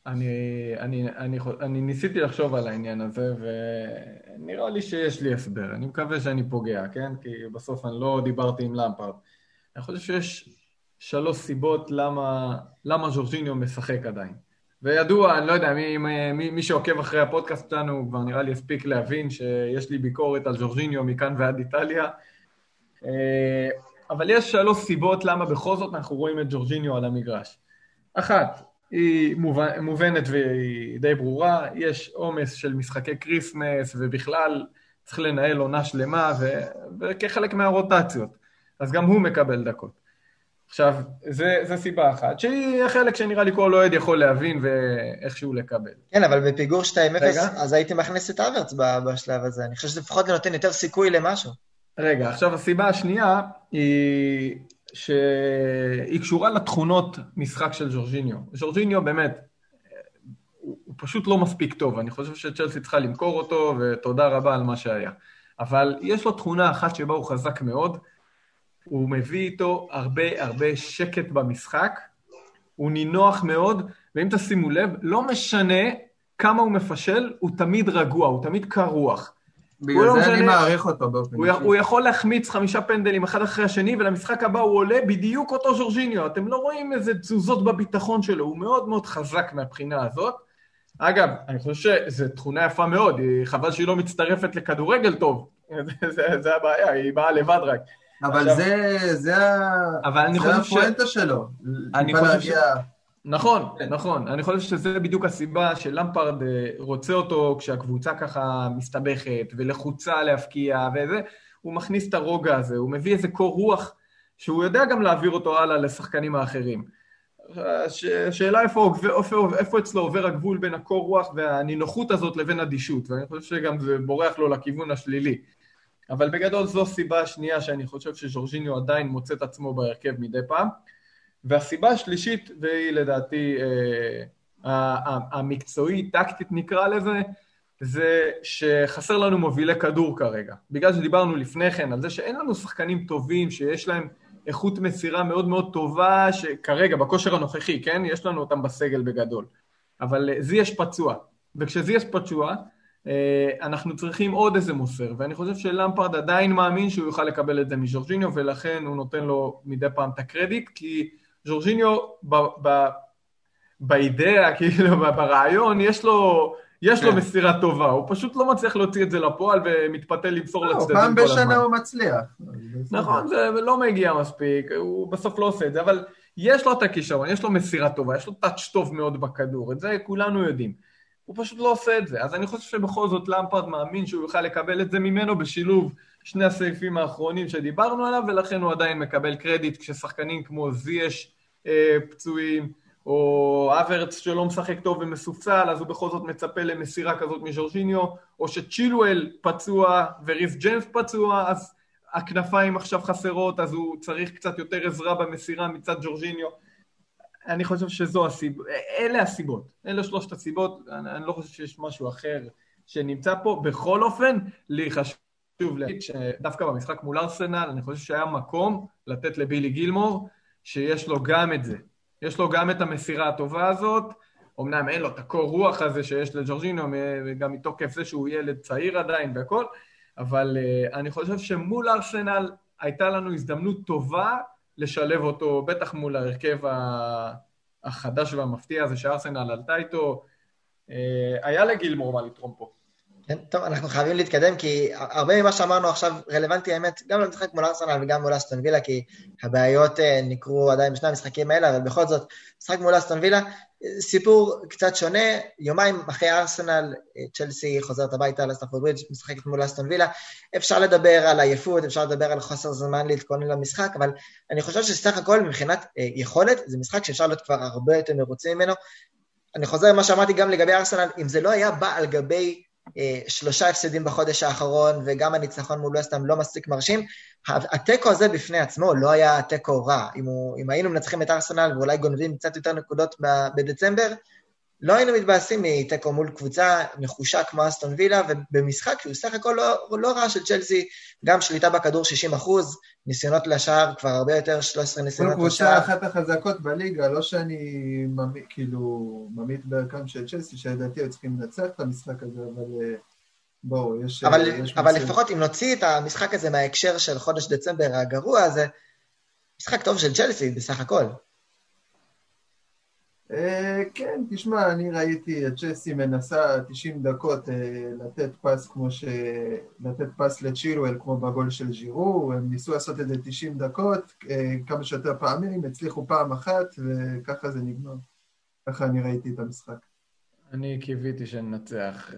אני, אני, אני, אני ניסיתי לחשוב על העניין הזה, ונראה לי שיש לי הסבר. אני מקווה שאני פוגע, כן? כי בסוף אני לא דיברתי עם למפרד. אני חושב שיש שלוש סיבות למה, למה ז'ורג'יניו משחק עדיין. וידוע, אני לא יודע, מי, מי, מי שעוקב אחרי הפודקאסט שלנו כבר נראה לי הספיק להבין שיש לי ביקורת על ז'ורג'יניו מכאן ועד איטליה. אה, אבל יש שלוש סיבות למה בכל זאת אנחנו רואים את ג'ורג'יניו על המגרש. אחת, היא מובנת והיא די ברורה, יש עומס של משחקי כריסמס ובכלל צריך לנהל עונה שלמה ו... וכחלק מהרוטציות, אז גם הוא מקבל דקות. עכשיו, זה, זה סיבה אחת, שהיא החלק שנראה לי כל אוהד יכול להבין ואיכשהו לקבל. כן, אבל בפיגור 2-0, אז הייתי מכניס את הברץ בשלב הזה. אני חושב שזה לפחות נותן יותר סיכוי למשהו. רגע, עכשיו הסיבה השנייה היא שהיא קשורה לתכונות משחק של ז'ורג'יניו. ז'ורג'יניו באמת, הוא, הוא פשוט לא מספיק טוב, אני חושב שצ'לסי צריכה למכור אותו, ותודה רבה על מה שהיה. אבל יש לו תכונה אחת שבה הוא חזק מאוד, הוא מביא איתו הרבה הרבה שקט במשחק, הוא נינוח מאוד, ואם תשימו לב, לא משנה כמה הוא מפשל, הוא תמיד רגוע, הוא תמיד קר רוח. בגלל לא זה אני מעריך אותו באופן אישי. הוא יכול להחמיץ חמישה פנדלים אחד אחרי השני, ולמשחק הבא הוא עולה בדיוק אותו ז'ורג'יניו. אתם לא רואים איזה תזוזות בביטחון שלו, הוא מאוד מאוד חזק מהבחינה הזאת. אגב, אני חושב שזו תכונה יפה מאוד, חבל שהיא לא מצטרפת לכדורגל טוב. [LAUGHS] זה, זה, זה הבעיה, היא באה לבד רק. אבל עכשיו, זה, זה, אבל זה הפואנטה ש... שלו. אני חושב ש... נכון, כן. נכון. אני חושב שזה בדיוק הסיבה שלמפרד אה, רוצה אותו כשהקבוצה ככה מסתבכת ולחוצה להפקיע וזה, הוא מכניס את הרוגע הזה, הוא מביא איזה קור רוח שהוא יודע גם להעביר אותו הלאה לשחקנים האחרים. השאלה איפה, איפה, איפה אצלו עובר הגבול בין הקור רוח והנינוחות הזאת לבין אדישות, ואני חושב שגם זה בורח לו לכיוון השלילי. אבל בגדול זו הסיבה השנייה שאני חושב שז'ורג'יניו עדיין מוצא את עצמו בהרכב מדי פעם. והסיבה השלישית, והיא לדעתי אה, המקצועית, טקטית נקרא לזה, זה שחסר לנו מובילי כדור כרגע. בגלל שדיברנו לפני כן על זה שאין לנו שחקנים טובים, שיש להם איכות מסירה מאוד מאוד טובה, שכרגע, בכושר הנוכחי, כן? יש לנו אותם בסגל בגדול. אבל אה, זיאש פצוע, וכשזיאש פצוע, אה, אנחנו צריכים עוד איזה מוסר, ואני חושב שלמפרד עדיין מאמין שהוא יוכל לקבל את זה מז'ורג'יניו, ולכן הוא נותן לו מדי פעם את הקרדיט, כי ז'ורג'יניו ב, ב, באידאה, [LAUGHS] כאילו ברעיון, יש לו, יש לו כן. מסירה טובה, הוא פשוט לא מצליח להוציא את זה לפועל ומתפתל למסור לא, לצדדים כל הזמן. פעם בשנה הוא מצליח. נכון, זה לא מגיע מספיק, הוא בסוף לא עושה את זה, אבל יש לו את הכישרון, יש לו מסירה טובה, יש לו טאץ' טוב מאוד בכדור, את זה כולנו יודעים. הוא פשוט לא עושה את זה. אז אני חושב שבכל זאת למפרד מאמין שהוא יוכל לקבל את זה ממנו בשילוב שני הסעיפים האחרונים שדיברנו עליו, ולכן הוא עדיין מקבל קרדיט כששחקנים כמו זייש אה, פצועים, או אברץ שלא משחק טוב ומסופסל, אז הוא בכל זאת מצפה למסירה כזאת מז'ורג'יניו, או שצ'ילואל פצוע וריף ג'יימס פצוע, אז הכנפיים עכשיו חסרות, אז הוא צריך קצת יותר עזרה במסירה מצד ג'ורג'יניו. אני חושב שזו הסיבה, אלה הסיבות, אלה שלושת הסיבות, אני, אני לא חושב שיש משהו אחר שנמצא פה. בכל אופן, לי חשוב להגיד שדווקא במשחק מול ארסנל, אני חושב שהיה מקום לתת לבילי גילמור, שיש לו גם את זה. יש לו גם את המסירה הטובה הזאת, אמנם אין לו את הקור רוח הזה שיש לג'ורג'ינו, גם מתוקף זה שהוא ילד צעיר עדיין והכל, אבל uh, אני חושב שמול ארסנל הייתה לנו הזדמנות טובה לשלב אותו, בטח מול ההרכב החדש והמפתיע הזה שארסנל עלתה איתו. Uh, היה לגילמור מה לתרום פה. כן, טוב, אנחנו חייבים להתקדם, כי הרבה ממה שאמרנו עכשיו רלוונטי, האמת, גם למשחק מול ארסנל וגם מול אסטון וילה, כי הבעיות אה, נקרו עדיין בשני המשחקים האלה, אבל בכל זאת, משחק מול אסטון וילה, סיפור קצת שונה, יומיים אחרי ארסנל, אה, צ'לסי חוזרת הביתה לסטאפורד ברידג', משחקת מול אסטון וילה, אפשר לדבר על עייפות, אפשר לדבר על חוסר זמן להתכונן למשחק, אבל אני חושב שסך הכל מבחינת אה, יכולת, זה משחק שאפשר להיות כבר הרבה יותר מרוצים ממנו. אני חוזר למה שאמרתי גם לגבי ארסנל, אם זה לא היה בא על גבי שלושה הפסדים בחודש האחרון, וגם הניצחון מול וסטהאם לא מספיק מרשים. התיקו הזה בפני עצמו לא היה תיקו רע. אם, הוא, אם היינו מנצחים את ארסנל ואולי גונבים קצת יותר נקודות בדצמבר, לא היינו מתבאסים מתיקו מול קבוצה נחושה כמו אסטון וילה, ובמשחק שהוא סך הכל לא, לא רע של צ'לסי, גם שליטה בכדור 60 אחוז, ניסיונות לשער כבר הרבה יותר, 13 ניסיונות לשער. קבוצה אחת החזקות בליגה, לא שאני ממית, כאילו ממית בערכם של צ'לסי, שלדעתי היו צריכים לנצח את המשחק הזה, אבל אה, בואו, יש... אבל, יש אבל לפחות אם נוציא את המשחק הזה מההקשר של חודש דצמבר הגרוע הזה, משחק טוב של צ'לסי בסך הכל. אה, כן, תשמע, אני ראיתי את צ'סי מנסה 90 דקות אה, לתת פס כמו ש... לתת פס לצ'ילואל כמו בגול של ז'ירו, הם ניסו לעשות את זה 90 דקות, אה, כמה שיותר פעמים, הצליחו פעם אחת, וככה זה נגמר. ככה אני ראיתי את המשחק. אני קיוויתי שננצח.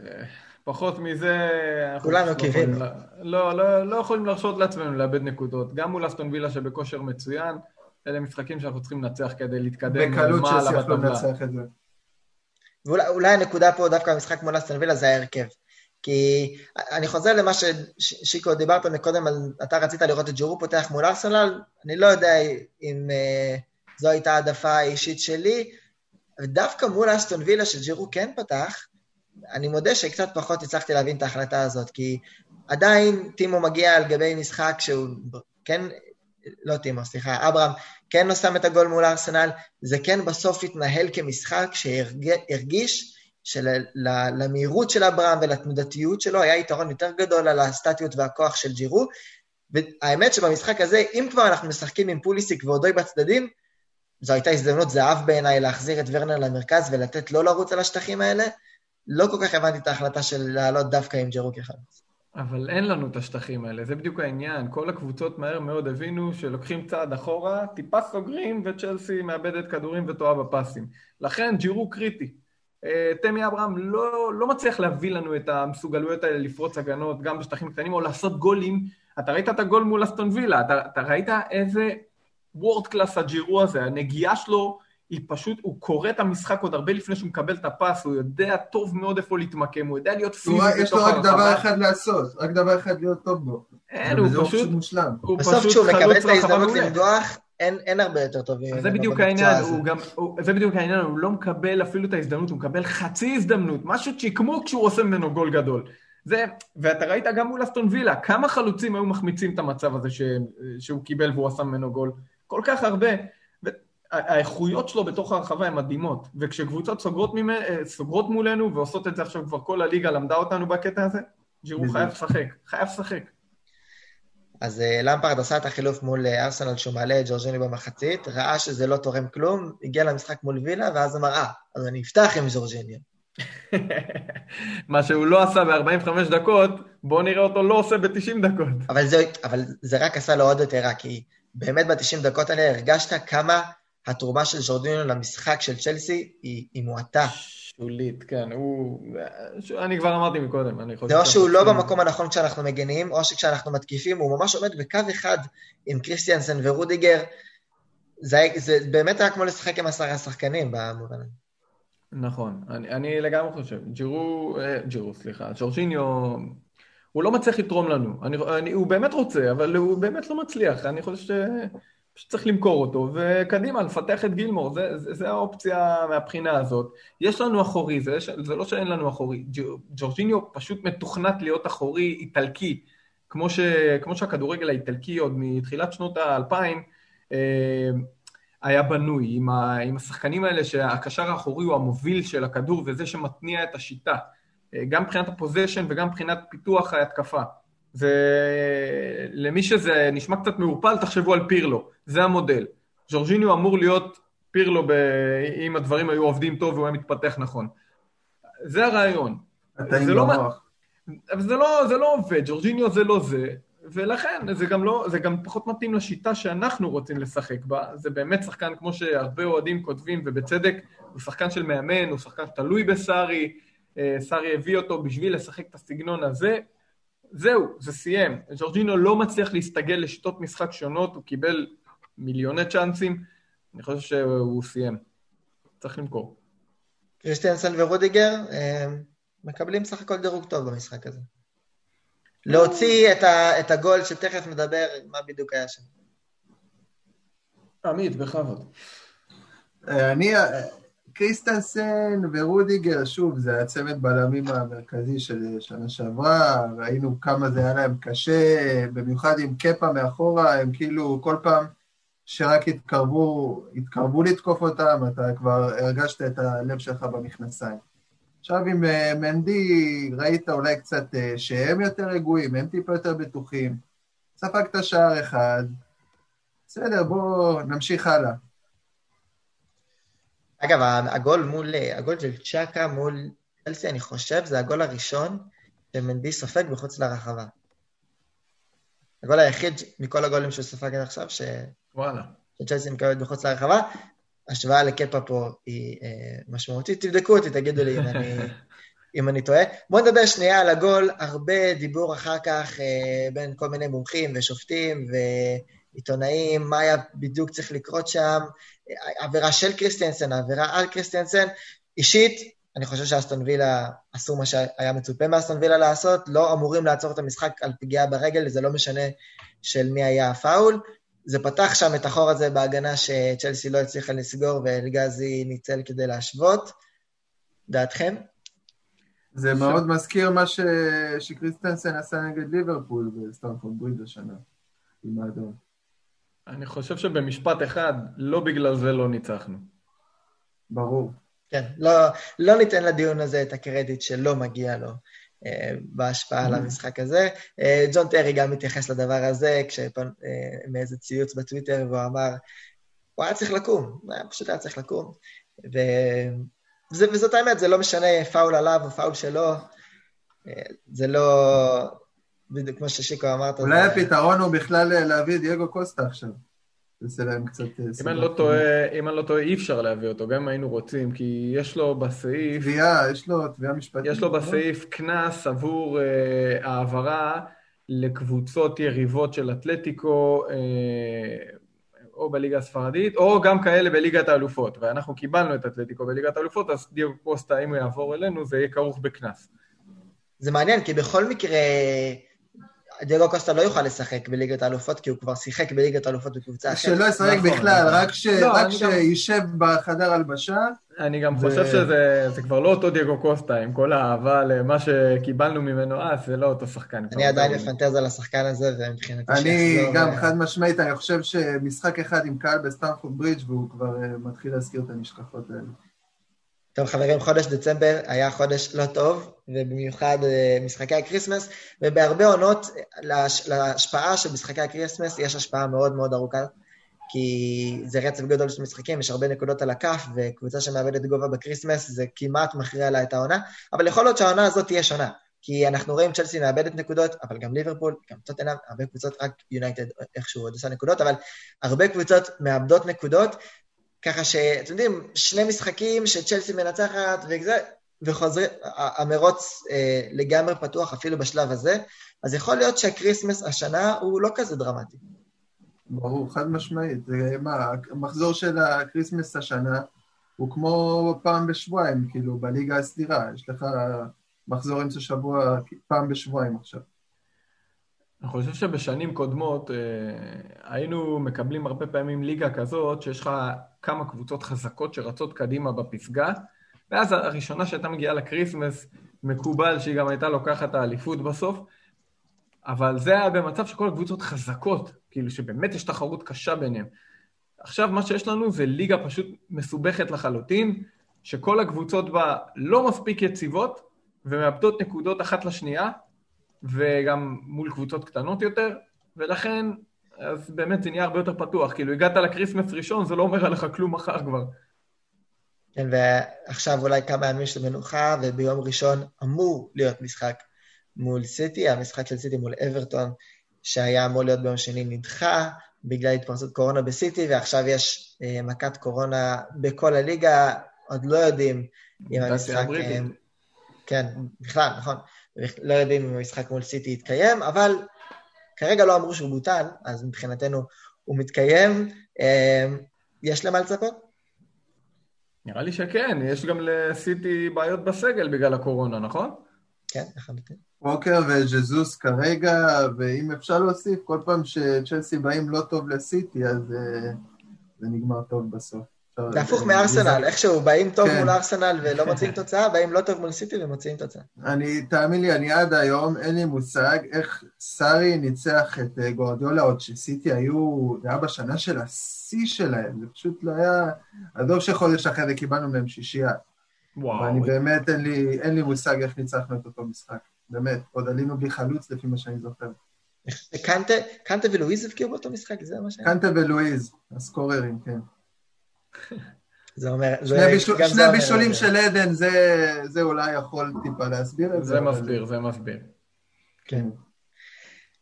פחות מזה... כולנו לא קיווינו. לא, לא, לא יכולים להרשות לעצמנו לאבד נקודות. גם מול אסטון וילה שבכושר מצוין, אלה משחקים שאנחנו צריכים לנצח כדי להתקדם בקלות שיכולו לנצח את זה. ואולי הנקודה פה דווקא במשחק מול אסטון וילה זה ההרכב. כי אני חוזר למה ששיקו דיברת מקודם, על, אתה רצית לראות את ג'ירו פותח מול ארסנל, אני לא יודע אם uh, זו הייתה העדפה האישית שלי, ודווקא מול אסטון וילה שג'ירו כן פתח, אני מודה שקצת פחות הצלחתי להבין את ההחלטה הזאת, כי עדיין טימו מגיע על גבי משחק שהוא כן לא טימו, סליחה, אברהם, כן לא שם את הגול מול ארסנל, זה כן בסוף התנהל כמשחק שהרגיש שלמהירות של אברהם ולתנודתיות שלו היה יתרון יותר גדול על הסטטיות והכוח של ג'ירו, והאמת שבמשחק הזה, אם כבר אנחנו משחקים עם פוליסיק ועודוי בצדדים, זו הייתה הזדמנות זהב בעיניי להחזיר את ורנר למרכז ולתת לו לרוץ על השטחים האלה. לא כל כך הבנתי את ההחלטה של לעלות דווקא עם ג'ירו כחלוץ. אבל אין לנו את השטחים האלה, זה בדיוק העניין. כל הקבוצות מהר מאוד הבינו שלוקחים צעד אחורה, טיפה סוגרים, וצ'לסי מאבדת כדורים וטועה בפסים. לכן ג'ירו קריטי. אה, תמי אברהם לא, לא מצליח להביא לנו את המסוגלויות האלה לפרוץ הגנות, גם בשטחים קטנים, או לעשות גולים. אתה ראית את הגול מול אסטון וילה, אתה, אתה ראית איזה וורד קלאס הג'ירו הזה, הנגיעה שלו היא פשוט, הוא קורא את המשחק עוד הרבה לפני שהוא מקבל את הפס, הוא יודע טוב מאוד איפה להתמקם, הוא יודע להיות פיזי בתוך הרחבה. יש לו רק דבר אחד לעשות, רק דבר אחד להיות טוב בו. אין, הוא פשוט, הוא בסוף כשהוא מקבל את ההזדמנות למדוח, אין, אין הרבה יותר טובים. זה בדיוק העניין, הוא גם, הוא, זה בדיוק העניין, הוא לא מקבל אפילו את ההזדמנות, הוא מקבל חצי הזדמנות, משהו צ'יקמו כשהוא עושה ממנו גול גדול. זה, ואתה ראית גם מול אסטון וילה, כמה חלוצים היו מחמיצים את המצב הזה ש, שהוא קיבל והוא עשה ממנו גול. כל כך הרבה. האיכויות שלו בתוך הרחבה הן מדהימות, וכשקבוצות סוגרות, ממ... אה, סוגרות מולנו ועושות את זה עכשיו כבר כל הליגה למדה אותנו בקטע הזה, ג'ירו חייב לשחק, חייב לשחק. אז אה, למפרד עשה את החילוף מול אה, ארסנל שהוא מעלה את ג'ורג'יני במחצית, ראה שזה לא תורם כלום, הגיע למשחק מול וילה, ואז אמר, אה, אז אני אפתח עם ג'ורג'יני. [LAUGHS] מה שהוא לא עשה ב-45 דקות, בואו נראה אותו לא עושה ב-90 דקות. אבל זה, אבל זה רק עשה לו עוד יותר רע, כי באמת ב-90 דקות האלה הרגשת כמה התרומה של ז'ורדינו למשחק של צ'לסי היא, היא מועטה. שולית, כן, הוא... אני כבר אמרתי מקודם, אני חושב... זה או שהוא לא במקום הנכון כשאנחנו מגנים, או שכשאנחנו מתקיפים הוא ממש עומד בקו אחד עם קריסטיאנסן ורודיגר. זה, זה באמת היה כמו לשחק עם עשרה שחקנים במובן הזה. נכון, אני, אני לגמרי חושב. ג'ירו, אה, ג'ירו, סליחה, ג'ורג'יניו, הוא לא מצליח לתרום לנו. אני, אני, הוא באמת רוצה, אבל הוא באמת לא מצליח. אני חושב ש... שצריך למכור אותו, וקדימה, לפתח את גילמור, זה, זה, זה האופציה מהבחינה הזאת. יש לנו אחורי, זה, זה לא שאין לנו אחורי. ג'ורג'יניו פשוט מתוכנת להיות אחורי איטלקי, כמו, ש, כמו שהכדורגל האיטלקי עוד מתחילת שנות האלפיים אה, היה בנוי, עם, ה, עם השחקנים האלה שהקשר האחורי הוא המוביל של הכדור וזה שמתניע את השיטה, אה, גם מבחינת הפוזיישן וגם מבחינת פיתוח ההתקפה. ולמי שזה נשמע קצת מעורפל, תחשבו על פירלו, זה המודל. ז'ורג'יניו אמור להיות פירלו ב... אם הדברים היו עובדים טוב והוא היה מתפתח נכון. זה הרעיון. זה לא, זה, לא, זה לא עובד, ג'ורג'יניו זה לא זה, ולכן זה גם, לא, זה גם פחות מתאים לשיטה שאנחנו רוצים לשחק בה. זה באמת שחקן, כמו שהרבה אוהדים כותבים, ובצדק, הוא שחקן של מאמן, הוא שחקן שתלוי בסארי, אה, סארי הביא אותו בשביל לשחק את הסגנון הזה, זהו, זה סיים. ג'ורג'ינו לא מצליח להסתגל לשיטות משחק שונות, הוא קיבל מיליוני צ'אנסים, אני חושב שהוא סיים. צריך למכור. קריסטיאנסן ורודיגר אה, מקבלים סך הכל דירוג טוב במשחק הזה. להוציא את, ה, את הגול שתכף נדבר מה בדיוק היה שם. עמית, בכבוד. אה, אני, קריסטנסן ורודיגר, שוב, זה הצמד בלמים המרכזי של שנה שעברה, ראינו כמה זה היה להם קשה, במיוחד עם קפה מאחורה, הם כאילו כל פעם שרק התקרבו, התקרבו לתקוף אותם, אתה כבר הרגשת את הלב שלך במכנסיים. עכשיו עם אה, מנדי ראית אולי קצת אה, שהם יותר רגועים, הם טיפה יותר בטוחים, ספגת שער אחד, בסדר, בואו נמשיך הלאה. אגב, הגול מול, הגול של צ'אקה מול צ'לסי, אני חושב, זה הגול הראשון שמנדי סופג מחוץ לרחבה. הגול היחיד מכל הגולים שהוא ספג עד עכשיו, ש... וואלה. שצ'לסי מקבלת מחוץ לרחבה. השוואה לקפה פה היא אה, משמעותית. תבדקו אותי, תגידו לי אם אני, [LAUGHS] אם אני טועה. בואו נדבר שנייה על הגול, הרבה דיבור אחר כך אה, בין כל מיני מומחים ושופטים ועיתונאים, מה היה בדיוק צריך לקרות שם. עבירה של קריסטיאנסן, עבירה על קריסטיאנסן. אישית, אני חושב שאסטון וילה עשו מה שהיה מצופה מאסטון וילה לעשות, לא אמורים לעצור את המשחק על פגיעה ברגל, זה לא משנה של מי היה הפאול. זה פתח שם את החור הזה בהגנה שצ'לסי לא הצליחה לסגור ואלגזי ניצל כדי להשוות. דעתכם? זה מאוד מזכיר מה ש... שקריסטנסן עשה נגד ליברפול בסטנפורד בריד השנה, עם האדום. אני חושב שבמשפט אחד, לא בגלל זה לא ניצחנו. ברור. כן, לא, לא ניתן לדיון הזה את הקרדיט שלא מגיע לו אה, בהשפעה על mm-hmm. המשחק הזה. אה, ג'ון טרי גם מתייחס לדבר הזה, כשפן, אה, מאיזה ציוץ בטוויטר, והוא אמר, הוא היה צריך לקום, הוא היה פשוט היה צריך לקום. ו... וזה, וזאת האמת, זה לא משנה פאול עליו או פאול שלו, אה, זה לא... בדיוק כמו ששיקו אמרת. אולי זה... הפתרון הוא בכלל להביא דייגו קוסטה עכשיו. להם קצת... אה, אם אני, לא טועה, אם אני לא טועה, אי אפשר להביא אותו, גם אם היינו רוצים, כי יש לו בסעיף... תביעה, יש לו תביעה משפטית. יש לו בסעיף קנס עבור אה, העברה לקבוצות יריבות של אתלטיקו, אה, או בליגה הספרדית, או גם כאלה בליגת האלופות. ואנחנו קיבלנו את אתלטיקו בליגת האלופות, אז דיוגו קוסטה, אם הוא יעבור אלינו, זה יהיה כרוך בקנס. זה מעניין, כי בכל מקרה, דייגו קוסטה לא יוכל לשחק בליגת האלופות, כי הוא כבר שיחק בליגת האלופות בקבוצה אחרת. שלא ישחק נכון, בכלל, נכון. רק ש- לא, רק אני גם- שישב בחדר הלבשה. אני גם חושב שזה זה כבר לא אותו דייגו קוסטה, עם כל האהבה למה שקיבלנו ממנו אז, זה לא אותו שחקן. אני עדיין מפנטז על השחקן הזה, ומבחינתי אני שיחזור, גם אה, חד משמעית, אני חושב שמשחק אחד עם קהל בסטנפורד ברידג' והוא כבר אה, מתחיל להזכיר את הנשכחות האלה. טוב חברים, חודש דצמבר היה חודש לא טוב, ובמיוחד אה, משחקי הקריסמס, ובהרבה עונות להש- להשפעה של משחקי הקריסמס יש השפעה מאוד מאוד ארוכה, כי זה רצף גדול של משחקים, יש הרבה נקודות על הכף, וקבוצה שמאבדת גובה בקריסמס זה כמעט מכריע לה את העונה, אבל יכול להיות שהעונה הזאת תהיה שונה, כי אנחנו רואים צ'לסי מאבדת נקודות, אבל גם ליברפול, גם טוטנאם, הרבה קבוצות, רק יונייטד איכשהו עוד עושה נקודות, אבל הרבה קבוצות מאבדות נקודות, ככה שאתם יודעים, שני משחקים שצ'לסי מנצחת וזה, וחוזרים, המרוץ אה, לגמרי פתוח אפילו בשלב הזה, אז יכול להיות שהקריסמס השנה הוא לא כזה דרמטי. ברור, חד משמעית. זה מה, המחזור של הקריסמס השנה הוא כמו פעם בשבועיים, כאילו, בליגה הסדירה. יש לך מחזור אמצע שבוע פעם בשבועיים עכשיו. אני חושב שבשנים קודמות אה, היינו מקבלים הרבה פעמים ליגה כזאת, שיש לך כמה קבוצות חזקות שרצות קדימה בפסגה, ואז הראשונה שהייתה מגיעה לקריסמס, מקובל שהיא גם הייתה לוקחת את האליפות בסוף, אבל זה היה במצב שכל הקבוצות חזקות, כאילו שבאמת יש תחרות קשה ביניהם. עכשיו מה שיש לנו זה ליגה פשוט מסובכת לחלוטין, שכל הקבוצות בה לא מספיק יציבות, ומאבדות נקודות אחת לשנייה, וגם מול קבוצות קטנות יותר, ולכן, אז באמת זה נהיה הרבה יותר פתוח. כאילו, הגעת לקריסמס ראשון, זה לא אומר עליך כלום מחר כבר. כן, ועכשיו אולי כמה ימים של מנוחה, וביום ראשון אמור להיות משחק מול סיטי, המשחק של סיטי מול אברטון, שהיה אמור להיות ביום שני נדחה, בגלל התפרצות קורונה בסיטי, ועכשיו יש אה, מכת קורונה בכל הליגה, עוד לא יודעים אם המשחק... בריטית. אה, כן, בכלל, נכון. לא יודעים אם המשחק מול סיטי יתקיים, אבל כרגע לא אמרו שהוא בוטל, אז מבחינתנו הוא מתקיים. אה, יש למה לצפות? נראה לי שכן, יש גם לסיטי בעיות בסגל בגלל הקורונה, נכון? כן, לחלוטין. ווקר וז'זוס כרגע, ואם אפשר להוסיף, כל פעם שצ'לסי באים לא טוב לסיטי, אז אה, זה נגמר טוב בסוף. אפשר- זה הפוך מארסנל, איכשהו באים טוב כן. מול ארסנל ולא מוצאים תוצאה, באים לא טוב מול סיטי ומוצאים תוצאה. אני, תאמין לי, אני עד היום, אין לי מושג איך סארי ניצח את אה, גוארדיולה, עוד שסיטי היו, זה היה בשנה של השיא שלהם, זה פשוט לא היה... עזוב שחודש אחרי זה קיבלנו מהם שישייה. וואו. ואני באמת, אין לי, אין לי מושג איך ניצחנו את אותו משחק. באמת, עוד עלינו בלי חלוץ לפי מה שאני זוכר. קנטה, קנטה ולואיז הבקיעו באותו משחק, זה מה ש... קנטה ולואיז, הסקוררים, כן. זה אומר... זה- שני, בישול, זה שני אומר בישולים. של עדן, זה, זה אולי יכול טיפה להסביר את זה. זה מסביר, זה מסביר. כן.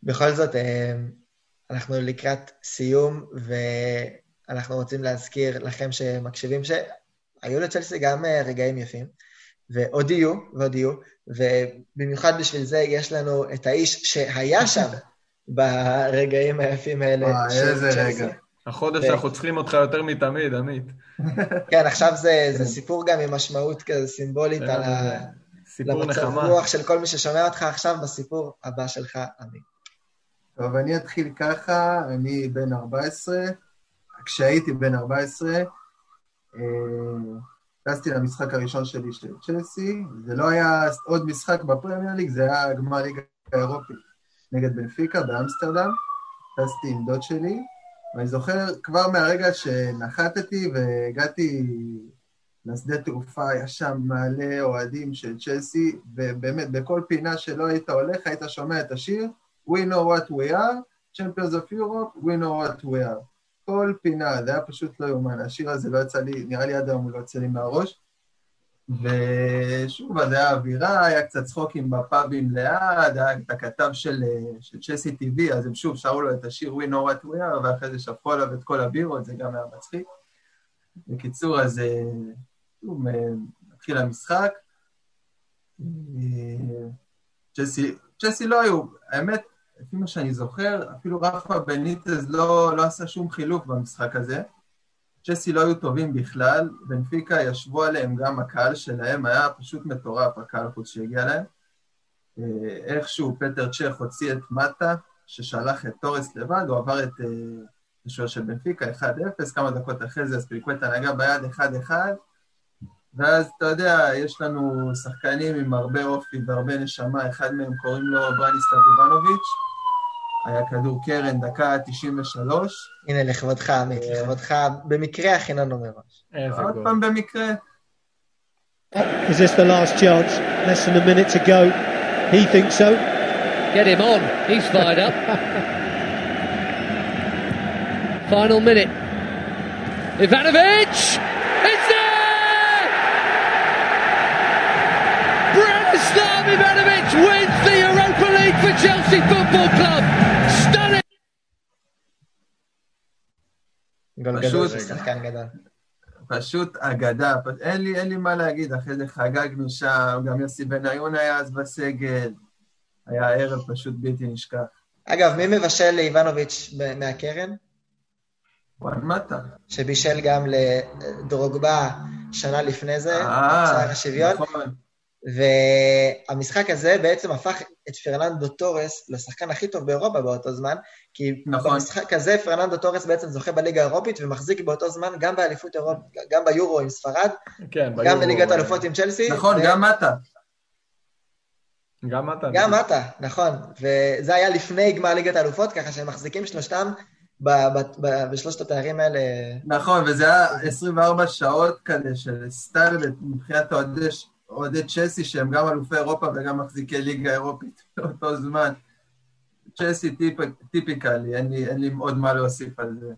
בכל זאת, אה, אנחנו לקראת סיום, ואנחנו רוצים להזכיר לכם שמקשיבים שהיו לצ'לסי גם אה, רגעים יפים, ועוד יהיו, ועוד יהיו, ובמיוחד בשביל זה יש לנו את האיש שהיה שם [LAUGHS] ברגעים היפים האלה. וואי, איזה צ'לסי. רגע. החודש ו- אנחנו צריכים אותך יותר מתמיד, עמית. כן, עכשיו זה, [LAUGHS] זה סיפור גם עם משמעות כזה סימבולית על ה... סיפור למצב נחמה. רוח של כל מי ששומע אותך עכשיו בסיפור הבא שלך, עמי. טוב, אני אתחיל ככה, אני בן 14. כשהייתי בן 14, אה, טסתי למשחק הראשון שלי של צ'לסי, זה לא היה עוד משחק בפרמייר ליג, זה היה גמר ליגה האירופית נגד בנפיקה באמסטרדם. טסתי עם דוד שלי, ואני זוכר כבר מהרגע שנחתתי והגעתי לשדה תעופה, היה שם מלא אוהדים של צ'לסי, ובאמת, בכל פינה שלא היית הולך, היית שומע את השיר We know what we are, Champions of Europe, we know what we are. כל פינה, זה היה פשוט לא יאומן, השיר הזה לא יצא לי, נראה לי עד היום הוא לא יוצא לי מהראש. ושוב, אז היה אווירה, היה קצת צחוקים בפאבים ליד, היה את הכתב של, של צ'סי טיווי, אז הם שוב שרו לו את השיר We know what we are, ואחרי זה שפכו עליו את כל הבירות, זה גם היה מצחיק. בקיצור, אז אה, שוב, אה, מתחיל המשחק. אה, צ'סי, צ'סי לא היו, האמת, לפי מה שאני זוכר, אפילו רפה בניטז לא, לא עשה שום חילוף במשחק הזה. צ'סי לא היו טובים בכלל, בנפיקה ישבו עליהם גם הקהל שלהם, היה פשוט מטורף הקהל חוץ שהגיע להם. אה, איכשהו פטר צ'ך הוציא את מטה, ששלח את תורס לבד, הוא עבר את אה, השוער של בנפיקה, 1-0, כמה דקות אחרי זה אספיליקווטה נגע ביד 1-1, ואז, אתה יודע, יש לנו שחקנים עם הרבה אופי והרבה נשמה, אחד מהם קוראים לו ברניסטב איבנוביץ', היה כדור קרן, דקה 93. הנה, לכבודך, עמית, לכבודך, במקרה הכינונו מראש. עוד פעם במקרה. Is this the last chance? Less than a minute to go. He thinks so. Get him on. He's fired up. Final minute. Ivanovic! It's there! Branislav Ivanovic wins the Europa League for Chelsea Football Club. גול גדול שחקן גדול. פשוט אגדה, אין לי, אין לי מה להגיד, אחרי זה חגגנו שם, גם יוסי בניון היה אז בסגל, היה ערב פשוט בלתי נשכח. אגב, מי מבשל לאיבנוביץ' מהקרן? וואן מטה. שבישל גם לדרוגבה שנה לפני זה, שער השוויון. נכון. והמשחק הזה בעצם הפך את פרננדו תורס לשחקן הכי טוב באירופה באותו זמן, כי נכון. במשחק הזה פרננדו תורס בעצם זוכה בליגה האירופית ומחזיק באותו זמן גם באליפות אירופה, גם ביורו עם ספרד, כן, גם בליגת האלופות עם צ'לסי. נכון, ו... גם מטה. גם מטה. גם מטה, נכון. וזה היה לפני גמר ליגת האלופות, ככה שהם מחזיקים שלושתם בשלושת התארים האלה. נכון, וזה היה 24 שעות כאלה של סטייל מבחינת אוהדי אוהדי צ'סי שהם גם אלופי אירופה וגם מחזיקי ליגה אירופית [LAUGHS] באותו זמן. צ'סי טיפ, טיפיקלי, אין לי, אין לי עוד מה להוסיף על זה.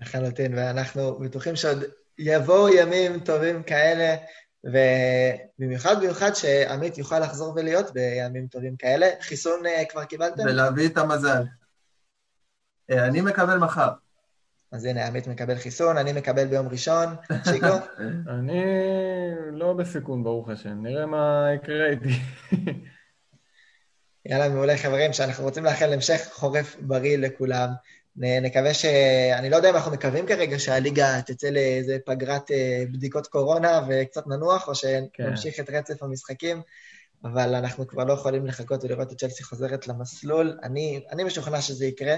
לחלוטין, ואנחנו בטוחים שעוד יבואו ימים טובים כאלה, ובמיוחד במיוחד שעמית יוכל לחזור ולהיות בימים טובים כאלה. חיסון uh, כבר קיבלתם? ולהביא את המזל. Uh, אני מקבל מחר. אז הנה, עמית מקבל חיסון, אני מקבל ביום ראשון. שיקו? [LAUGHS] אני לא בסיכון, ברוך השם. נראה מה יקרה איתי. [LAUGHS] יאללה, מעולה חברים, שאנחנו רוצים לאחל המשך חורף בריא לכולם. נקווה ש... אני לא יודע אם אנחנו מקווים כרגע שהליגה תצא לאיזה פגרת אה, בדיקות קורונה וקצת ננוח, או שנמשיך כן. את רצף המשחקים, אבל אנחנו כבר לא יכולים לחכות ולראות את צ'לסי חוזרת למסלול. אני, אני משוכנע שזה יקרה.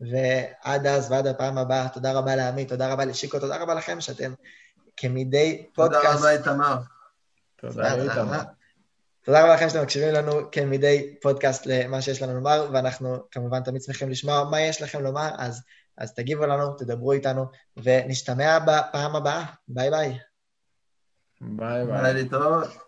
ועד אז ועד הפעם הבאה, תודה רבה לעמית, תודה רבה לשיקו, תודה רבה לכם שאתם כמדי פודקאסט... תודה רבה איתמר. תודה איתמר. תודה רבה לכם שאתם מקשיבים לנו כמדי פודקאסט למה שיש לנו לומר, ואנחנו כמובן תמיד שמחים לשמוע מה יש לכם לומר, אז, אז תגיבו לנו, תדברו איתנו, ונשתמע בפעם הבאה. ביי ביי. ביי ביי. ביי להתראות.